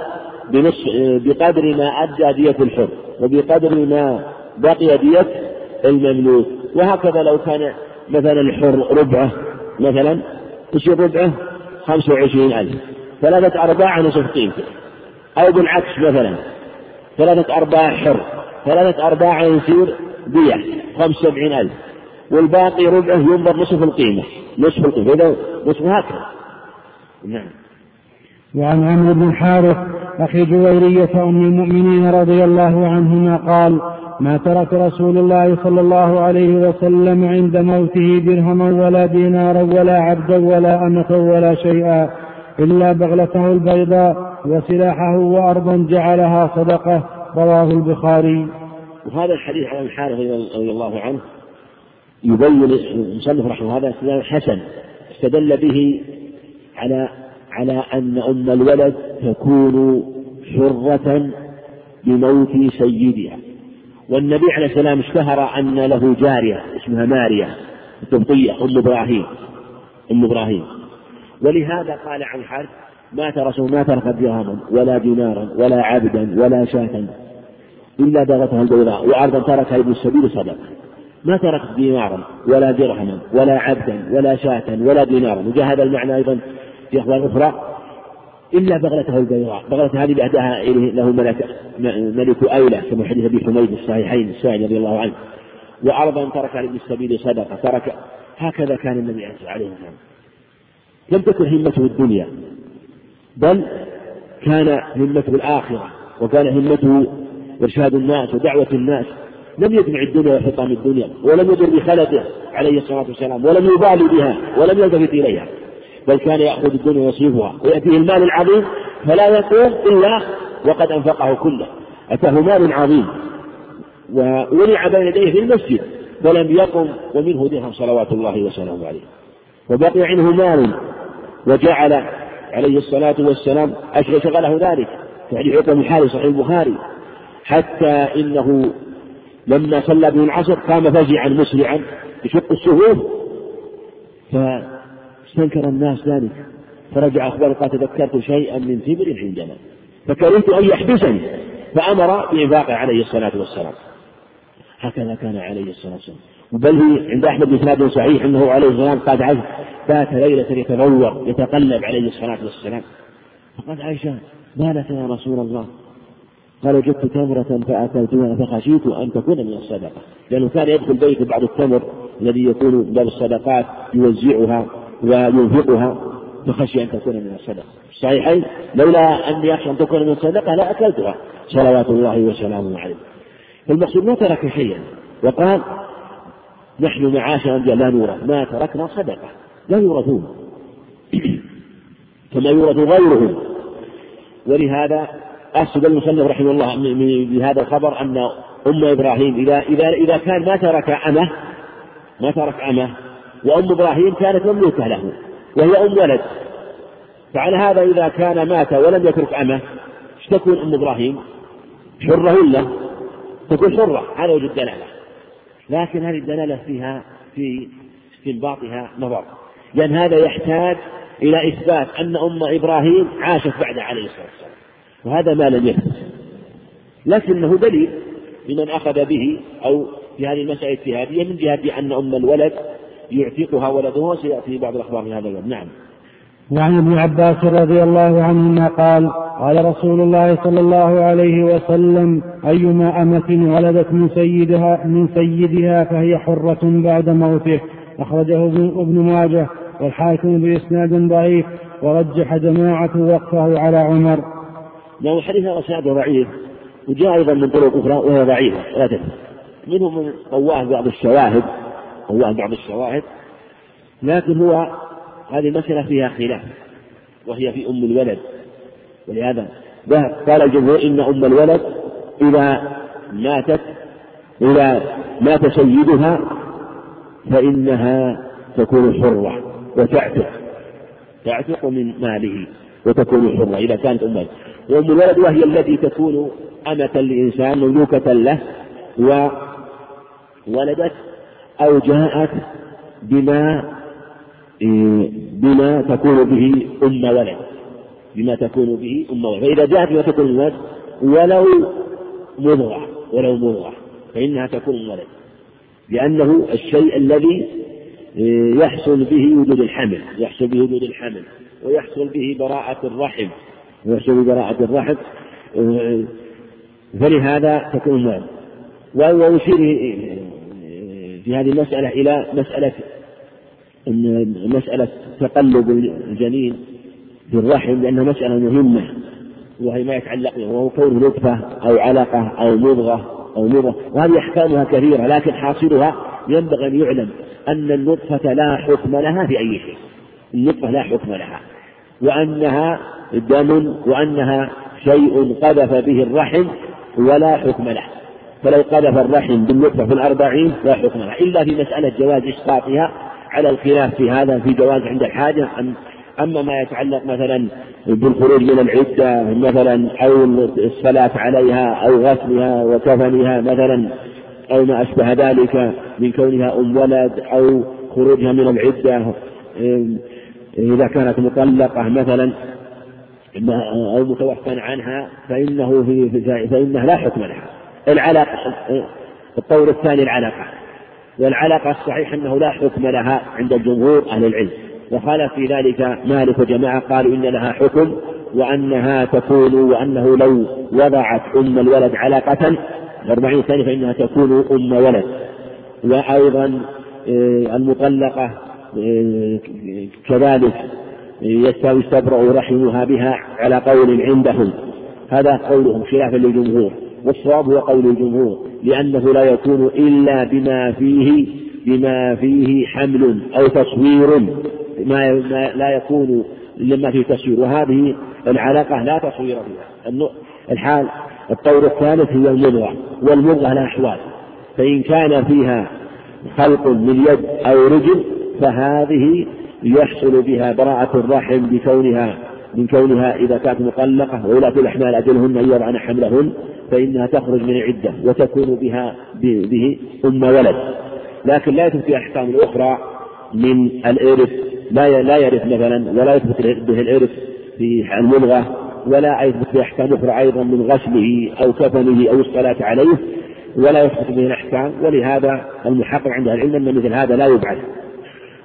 B: بنص بقدر ما أدى دية الحر وبقدر ما بقي دية المملوك. وهكذا لو كان مثلا الحر ربعه مثلا يصير ربعه خمسة وعشرين ألف. ثلاثة أرباع نصف قيمته. أو بالعكس مثلا. ثلاثة أرباع حر ثلاثة أرباع يصير دية خمسة وسبعين ألف. والباقي ربعه ينظر نصف القيمة نصف القيمة إذا نصف هكذا. نعم.
C: وعن عمرو بن الحارث أخي جويرية أم المؤمنين رضي الله عنهما قال ما ترك رسول الله صلى الله عليه وسلم عند موته درهما ولا دينارا ولا عبدا ولا أمة ولا شيئا إلا بغلته البيضاء وسلاحه وأرضا جعلها صدقة رواه البخاري.
B: وهذا الحديث عن الحارث رضي الله عنه يبين المصنف رحمه هذا استدلال حسن استدل به على على أن أم الولد تكون حرة بموت سيدها. والنبي عليه السلام اشتهر أن له جارية اسمها ماريا القبطية أم إبراهيم أم إبراهيم. ولهذا قال عن حرب ما ترك ما ترك درهما ولا دينارا ولا عبدا ولا شاة إلا بغتها البيضاء وأرضا تركها ابن السبيل صدقة ما ترك دينارا ولا درهما ولا عبدا ولا شاة ولا دينارا. وجاء هذا المعنى أيضا في أخبار أخرى. إلا بغلته البيضاء بغلة هذه أهداها إليه له ملك ملك أولى كما حديث أبي حميد الصحيحين السائل رضي الله عنه. وأرضا ترك لابن السبيل صدقة ترك هكذا كان النبي عليه الصلاة والسلام لم تكن همته الدنيا. بل كان همته الآخرة وكان همته إرشاد الناس ودعوة الناس. لم يجمع الدنيا وحطام الدنيا ولم يدر بخلته عليه الصلاة والسلام ولم يبالي بها ولم يلتفت إليها. بل كان يأخذ الدنيا ويصرفها ويأتيه المال العظيم فلا يقوم إلا وقد أنفقه كله. أتاه مال عظيم وولع بين يديه في المسجد فلم يقم ومنه درهم صلوات الله وسلامه عليه. وبقي عنه مال وجعل عليه الصلاة والسلام شغله ذلك. يعني حكم الحال صحيح البخاري. حتى إنه لما صلى به العصر قام فزعا مسرعا يشق الصفوف فاستنكر الناس ذلك. فرجع أخبار قال تذكرت شيئا من ثبر عندنا. فكرهت أن يحبسني فأمر بإنفاقه عليه الصلاة والسلام. هكذا كان عليه الصلاة والسلام. بل هي عند أحمد بإسناد صحيح أنه عليه السلام قد عز بات ليلة يتنور يتقلب عليه الصلاة والسلام. فقال عائشة ما لك يا رسول الله؟ قال وجدت تمرة فأكلتها فخشيت أن تكون من الصدقة. لأنه كان يدخل بيت بعض التمر الذي يكون باب الصدقات يوزعها وينفقها فخشي أن تكون من الصدقة. الصحيحين لولا أني أخشى أن تكون من الصدقة لأكلتها صلوات الله وسلامه عليه. فالمقصود ما ترك شيئا. وقال نحن معاشر الأنبياء لا نورث. ما تركنا صدقة لا يورثون. كما يورث غيرهم. ولهذا أسد المصنف رحمه الله بهذا الخبر أن أم إبراهيم إذا إذا إذا كان ما ترك أمه ما ترك أمه وأم إبراهيم كانت مملوكة له وهي أم ولد. فعلى هذا إذا كان مات ولم يترك أمه إيش تكون أم إبراهيم؟ حرة ولا؟ تكون حرة هذا وجه الدلالة لكن هذه الدلالة فيها في استنباطها نظر لأن هذا يحتاج إلى إثبات أن أم إبراهيم عاشت بعد عليه الصلاة والسلام. وهذا ما لم يثبت. لكنه دليل لمن أخذ به أو في هذه المسألة اجتهادية من جهة أن أم الولد يعتقها ولده وسيأتي بعض الأخبار في هذا الباب نعم.
C: وعن ابن عباس رضي الله عنهما قال قال رسول الله صلى الله عليه وسلم أيما أمة ولدت من سيدها من سيدها فهي حرة بعد موته أخرجه ابن ماجه والحاكم بإسناد ضعيف ورجح جماعة وقفه على عمر.
B: لأن الحديث هذا إسناده ضعيف وجاء أيضا من طرق أخرى وهي ضعيفة لا تفهم منهم من قواه بعض الشواهد قواه بعض الشواهد لكن هو هذه مسألة فيها خلاف وهي في أم الولد. ولهذا قال الجمهور إن أم الولد إذا ماتت إذا مات سيدها فإنها تكون حرة وتعتق تعتق من ماله وتكون حرة إذا كانت أم الولد. وأم الولد وهي التي تكون أمة لإنسان مملوكة له وولدت أو جاءت بما بما تكون به أم ولد. بما تكون به أم ولد. فإذا جاءت بما تكون ولد ولو مضغة ولو مضغة فإنها تكون ولد. لأنه الشيء الذي يحصل به وجود الحمل يحصل به وجود الحمل ويحصل به براءة الرحم ويحصل ببراءة الرحم فلهذا تكون ولد. ويشير في هذه المسألة إلى مسألة أن مسألة تقلب الجنين في الرحم لأنها مسألة مهمة وهي ما يتعلق وهو كون نطفة أو علقة أو مضغة أو مضغة وهذه أحكامها كثيرة لكن حاصلها ينبغي أن يعلم أن النطفة لا حكم لها في أي شيء. النطفة لا حكم لها وأنها دم وأنها شيء قذف به الرحم ولا حكم له. فلو قذف الرحم بالنطفة في الأربعين لا حكم لها إلا في مسألة جواز إسقاطها على الخلاف في هذا في جواز عند الحاجة. أم أما ما يتعلق مثلا بالخروج من العدة مثلا أو الصلاة عليها أو غسلها وكفنها مثلا أو ما أشبه ذلك من كونها أم ولد أو خروجها من العدة. إذا كانت مطلقة مثلا أو متوفى عنها فإنه في فإنها لا حكم لها. العلاقة الطور الثاني العلاقة. والعلاقة الصحيح أنه لا حكم لها عند الجمهور أهل العلم. وخالف في ذلك مالك وجماعة قالوا إن لها حكم وأنها تكون وأنه لو وضعت أم الولد علقة أربعين سنة فإنها تكون أم ولد. وأيضا آه، المطلقة آه، كذلك يستبرأ رحمها بها على قول عندهم. هذا قولهم خلافا للجمهور. والصواب هو قول الجمهور لأنه لا يكون إلا بما فيه بما فيه حمل أو تصوير ما لا يكون لما فيه تصوير. وهذه العلاقة لا تصوير فيها. الحال الطور الثالث هي المضغة والمضغة لها أحوال. فإن كان فيها خلق من يد أو رجل فهذه يحصل بها براءة الرحم بكونها من كونها إذا كانت مطلقة وولاة الأحمال أجلهن أن يضعن حملهن. فإنها تخرج من العدة وتكون بها به أم ولد. لكن لا يثبت أحكام الأخرى من الإرث لا لا يرث مثلا ولا يثبت به الإرث في الملغة ولا يثبت في أحكام أخرى أيضا من غسله أو كفنه أو الصلاة عليه ولا يثبت به الأحكام. ولهذا المحقق عند العلم أن مثل هذا لا يبعث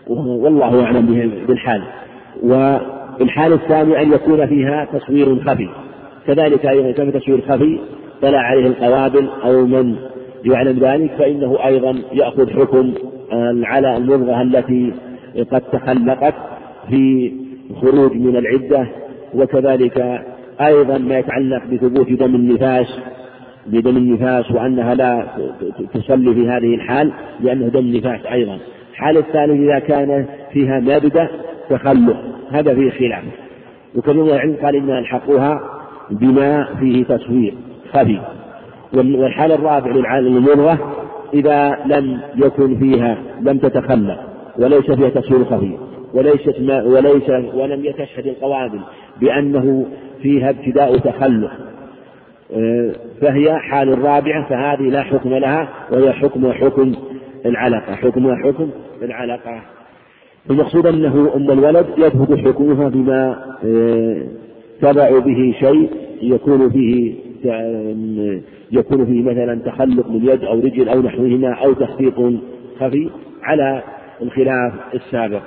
B: والله أعلم بالحال. والحال الثاني أن يكون فيها تصوير خفي. كذلك أيضا كان تصوير خفي طلع عليه القوابل أو من يعلم ذلك فإنه أيضا يأخذ حكم على المضغة التي قد تخلقت في خروج من العدة وكذلك أيضا ما يتعلق بثبوت دم النفاس بدم النفاس وأنها لا تصلي في هذه الحال لأنه دم نفاس أيضا. الحالة الثالثة إذا كان فيها مادة تخلق هذا فيه خلاف. من العلم قال إنها ألحقوها بما فيه تصوير خفي والحالة الرابعة للمضغة إذا لم يكن فيها لم تتخلق وليس فيها تصوير خفي وليست ما وليس ولم يتشهد القوابل بأنه فيها ابتداء تخلق آه، فهي حال رابعة فهذه لا حكم لها وهي حكم حكم العلقة. حكمها حكم العلقة. المقصود أنه أن الولد يثبت حكمها بما آه، تبع به شيء يكون فيه يكون فيه مثلا تخلق من يد أو رجل أو نحوهما أو تخطيط خفي على الخلاف السابق.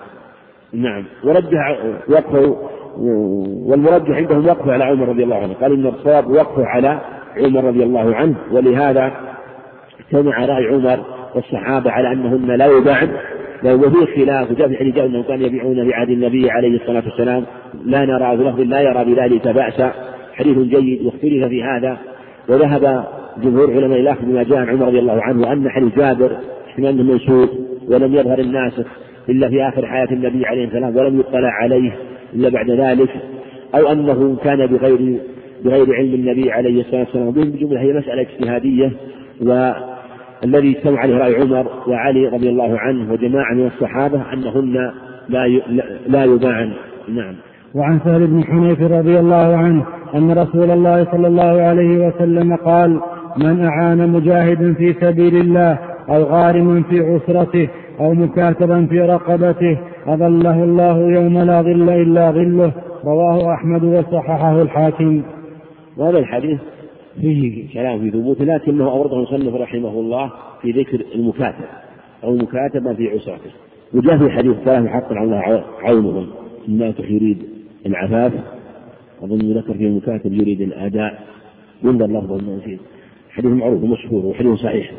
B: نعم. ورجح وقفه والمرجح عندهم وقفه على عمر رضي الله عنه. قال إن الصواب وقفه على عمر رضي الله عنه ولهذا اجتمع رأي عمر والصحابة على أنهن لا يباعن لو وفي خلاف وجاء في حديث أنهم كانوا يبيعون بعهد النبي عليه الصلاة والسلام لا نرى بلفظ لا يرى بذلك بأسا. حديث جيد واختلف في هذا وذهب جمهور علماء الأخذ بما جاء عن عمر رضي الله عنه وأن حديث جابر احتمال منسوخ ولم يظهر الناسخ إلا في آخر حياة النبي عليه السلام ولم يطلع عليه إلا بعد ذلك أو أنه كان بغير بغير علم النبي عليه الصلاة والسلام. بجملة هي مسألة اجتهادية والذي اجتمع عليه رأي عمر وعلي رضي الله عنه وجماعة من الصحابة أنهن لا لا يباعن. نعم.
C: وعن سهل بن حنيف رضي الله عنه أن رسول الله صلى الله عليه وسلم قال من أعان مجاهدا في سبيل الله أو غارما في عسرته أو مكاتبا في رقبته أظله الله يوم لا ظل إلا ظله. رواه أحمد وصححه الحاكم.
B: وهذا الحديث فيه كلام في ثبوته لكنه أورده المصنف رحمه الله في ذكر المكاتب أو المكاتبة في عسرته. وجاء في حديث ثلاث حق على عونهم. الناس يريد العفاف أظن ذكر في المكاتب يريد الأداء ينظر لفظه نسيت حديث معروف ومشهور وحديث صحيح.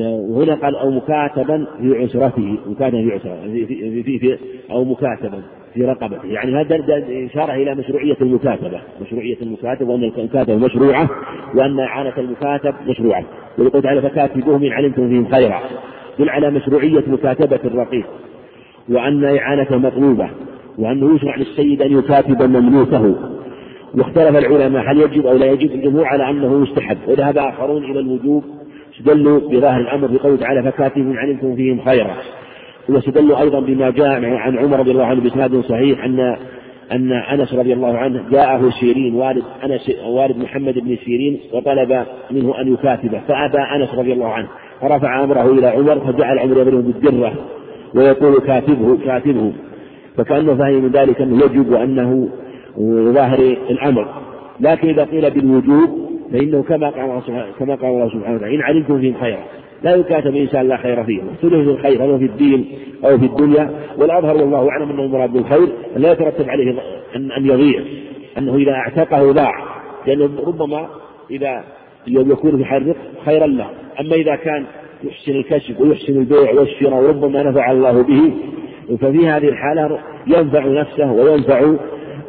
B: وهنا قال أو مكاتبا في عسرته مكاتبا في عسرته في, في, في, في أو مكاتبا في رقبته. يعني هذا إشارة إلى مشروعية المكاتبة. مشروعية المكاتبة وأن المكاتبة مشروعة وأن إعانة المكاتب مشروعة. ويقول تعالى فكاتبوهم إن علمتم فيهم خيرا. دل على مشروعية مكاتبة الرقيق وأن إعانته مطلوبة. وأنه يشرع للسيد أن يكاتب مملوكه. واختلف العلماء هل يجب أو لا يجب الجمهور على أنه يستحب وذهب آخرون إلى الوجوب. استدلوا بظاهر الأمر بقوله تعالى فكاتبوا إن علمتم فيهم خيرا. واستدلوا أيضا بما جاء عن عمر رضي الله عنه بإسناد صحيح أن أن أنس رضي الله عنه جاءه سيرين والد أنس والد محمد بن سيرين وطلب منه أن يكاتبه. فأبى أنس رضي الله عنه. فرفع أمره إلى عمر فجعل عمر يضربه بالدرة ويقول كاتبه كاتبه. فكأنه فهم من ذلك أنه يجب وأنه ظاهر الأمر. لكن إذا قيل بالوجوب فإنه كما قال كما قال الله سبحانه وتعالى إن علمتم فيهم خيرا. لا يكاتب إنسان لا خير فيه واختلف في الخير هل في الدين أو في الدنيا؟ والأظهر والله أعلم أنه المراد بالخير لا يترتب عليه أن أن يضيع أنه إذا اعتقه ضاع. لأنه ربما إذا يكون في حال خيرا له. أما إذا كان يحسن الكسب ويحسن البيع والشراء وربما نفع الله به. ففي هذه الحالة ينفع نفسه وينفع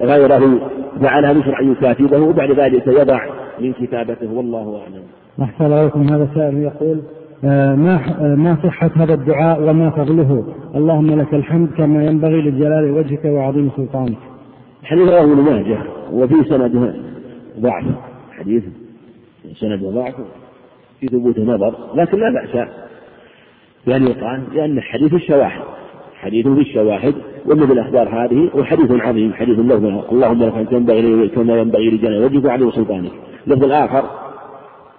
B: غيره. فعلى مثل أن يكاتبه وبعد ذلك يضع من كتابته. والله أعلم.
C: أحسن عليكم هذا سائل يقول آه، ما آه، ما صحة هذا الدعاء وما فضله؟ اللهم لك الحمد كما ينبغي لجلال وجهك وعظيم سلطانك.
B: حديث رواه ابن ماجه وفي سند ضعف. حديث سند ضعف في ثبوت نظر لكن لا بأس. بأن يقال لأن حديث الشواهد. حديث في الشواهد ومن الأخبار هذه وحديث عظيم حديث له اللهم لك أنت ينبغي كما ينبغي لجلال وجهك وعلي سلطانك اللفظ الآخر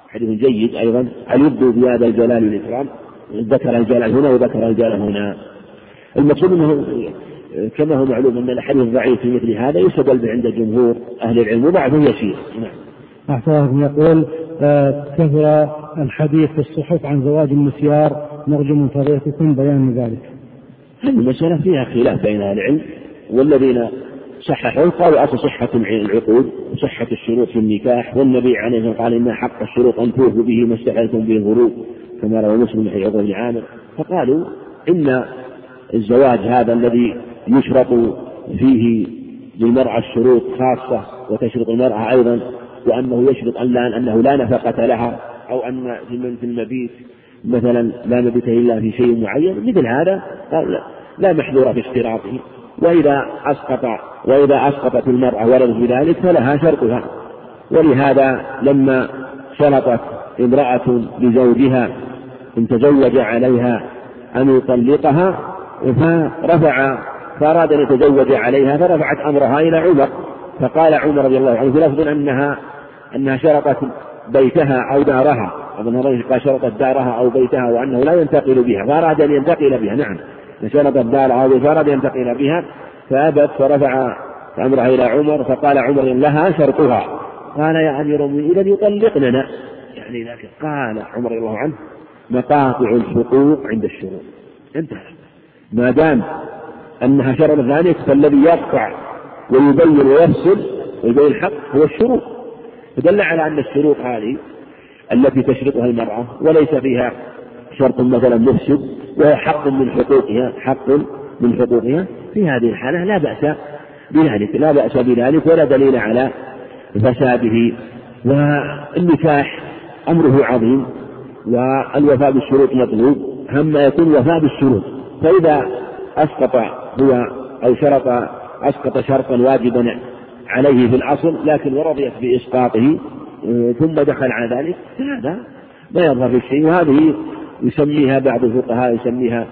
B: حديث جيد أيضا هل يبدو بهذا الجلال والإكرام؟ ذكر الجلال هنا وذكر الجلال هنا. المقصود أنه كما هو معلوم أن الحديث الضعيف في مثل هذا يستدل به عند جمهور أهل العلم وبعضه يسير. نعم.
C: أحسن يقول آه، كثر الحديث في الصحف عن زواج المسيار نرجو من فضيلتكم بيان ذلك.
B: هذه المسألة فيها خلاف بين أهل العلم والذين صححوا قالوا أصل صحة العقود وصحة الشروط في النكاح والنبي عليه الصلاة والسلام قال إن حق الشروط أن توفوا به ما استحلتم به الغروب كما روى مسلم في عقد بن عامر. فقالوا إن الزواج هذا الذي يشرط فيه للمرأة الشروط خاصة وتشرط المرأة أيضا وأنه يشرط أن لا أنه لا نفقة لها أو أن في المبيت مثلا لا مبيت إلا في شيء معين مثل هذا لا محذور في اشتراطه وإذا أسقط وإذا أسقطت المرأة ولد بذلك فلها شرطها. ولهذا لما شرطت امرأة لزوجها إن تزوج عليها أن يطلقها فرفع فأراد أن يتزوج عليها فرفعت أمرها إلى عمر. فقال عمر رضي الله عنه في لفظ أنها أنها شرطت بيتها أو دارها. أظن قال شرطت دارها أو بيتها وأنه لا ينتقل بها فأراد أن ينتقل بها نعم. شرطت دارها أو فأراد أن ينتقل بها فأبت فرفع أمرها إلى عمر فقال عمر لها شرطها. قال يا أمير المؤمنين إذا يطلقننا يعني لكن قال عمر رضي الله عنه مقاطع الحقوق عند الشروط انتهى. ما دام أنها شرط ذلك فالذي يقطع ويبين ويفصل ويبين الحق هو الشروط فدل على أن الشروط هذه التي تشرطها المرأة وليس فيها شرط مثلا مفسد وهي حق من حقوقها حق من حقوقها. في هذه الحالة لا بأس بذلك لا بأس بذلك ولا دليل على فساده. والنكاح أمره عظيم والوفاء بالشروط مطلوب. هم يكون وفاء بالشروط فإذا أسقط هو أو شرط أسقط شرطا واجبا عليه في الأصل لكن ورضيت بإسقاطه ثم دخل على ذلك. فهذا ما يظهر في شيء. وهذه يسميها بعض الفقهاء يسميها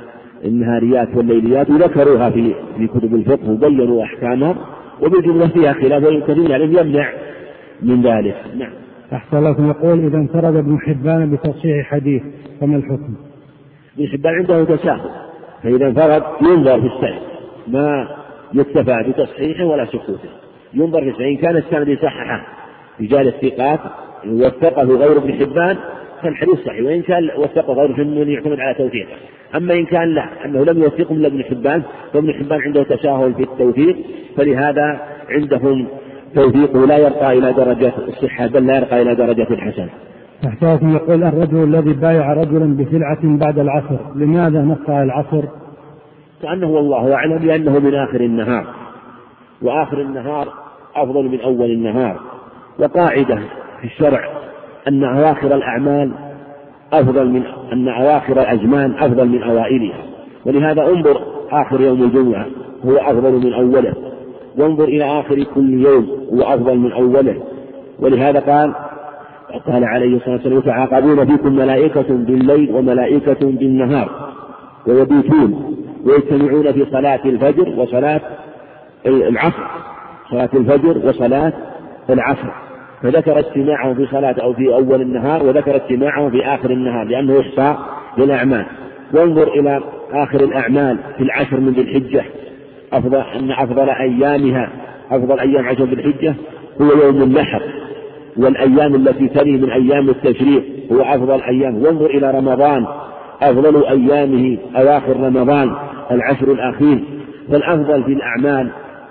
B: النهاريات والليليات وذكروها في في كتب الفقه وبينوا أحكامها وبالجملة فيها خلاف كثير يعني يمنع من ذلك. نعم.
C: أحسن لكم. يقول إذا انفرد ابن حبان بتصحيح حديث فما الحكم؟
B: ابن حبان عنده تساهل فإذا انفرد ينظر في السند ما يكتفى بتصحيحه ولا سكوته. ينظر في السند إن كان السند يصححه رجال الثقات وثقه غير ابن حبان فالحديث صحيح وإن كان وثقه غير فإنه يعتمد على توثيقه. أما إن كان لا أنه لم يوثقه إلا ابن حبان فابن حبان عنده تساهل في التوثيق فلهذا عندهم توثيقه لا يرقى إلى درجة الصحة بل لا يرقى إلى درجة الحسن
C: أحساسي يقول الرجل الذي بايع رجلا بسلعة بعد العصر لماذا نقطع العصر؟
B: كأنه والله أعلم لأنه من آخر النهار وآخر النهار أفضل من أول النهار. وقاعدة في الشرع أن أواخر الأعمال أفضل من أن أواخر الأزمان أفضل من أوائلها. ولهذا انظر آخر يوم الجمعة هو أفضل من أوله. وانظر إلى آخر كل يوم هو أفضل من أوله. ولهذا قال قال عليه الصلاة والسلام يتعاقبون فيكم ملائكة بالليل وملائكة بالنهار ويبيتون ويجتمعون في صلاة الفجر وصلاة العصر. صلاة الفجر وصلاة العصر. فذكر اجتماعهم في صلاة أو في أول النهار وذكر اجتماعهم في آخر النهار لأنه يحصى للأعمال. وانظر إلى آخر الأعمال في العشر من ذي الحجة. أفضل أن أفضل أيامها أفضل أيام عشر ذي الحجة هو يوم النحر. والأيام التي تلي من أيام التشريق هو أفضل أيام. وانظر إلى رمضان أفضل أيامه أواخر رمضان العشر الأخير. فالأفضل في الأعمال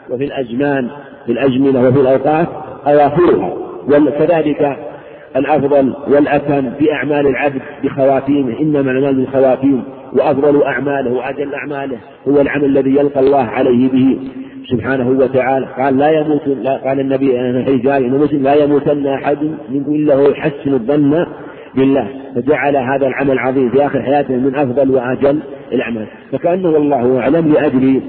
B: وفي الأزمان في الأزمنة وفي الأوقات أواخرها. وكذلك الأفضل والأتم في أعمال العبد بخواتيمه. إنما الأعمال بالخواتيم وأفضل أعماله وأجل أعماله هو العمل الذي يلقى الله عليه به سبحانه وتعالى. قال لا يموت لا قال النبي إن مسلم. لا يموتن أحد منكم إلا هو يحسن الظن بالله. فجعل هذا العمل العظيم في آخر حياته من أفضل وأجل الأعمال. فكأنه والله أعلم لأجل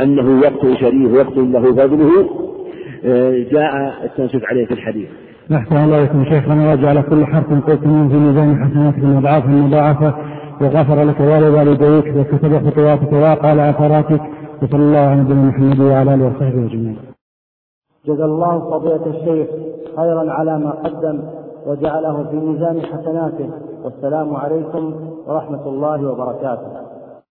B: أنه وقت شريف وقت له فضله. آه، جاء التنصيص عليه في الحديث.
C: أحسن الله إليكم شيخنا وجعل كل حرف قلت منه في ميزان حسناتكم وضعافا مضاعفة وغفر لك ولوالديك وكتب خطواتك وواقع على أثراتك وصلى الله على نبينا محمد وعلى آله وصحبه أجمعين.
D: جزا الله فضيلة الشيخ خيرا على ما قدم وجعله في ميزان حسناته والسلام عليكم ورحمة الله وبركاته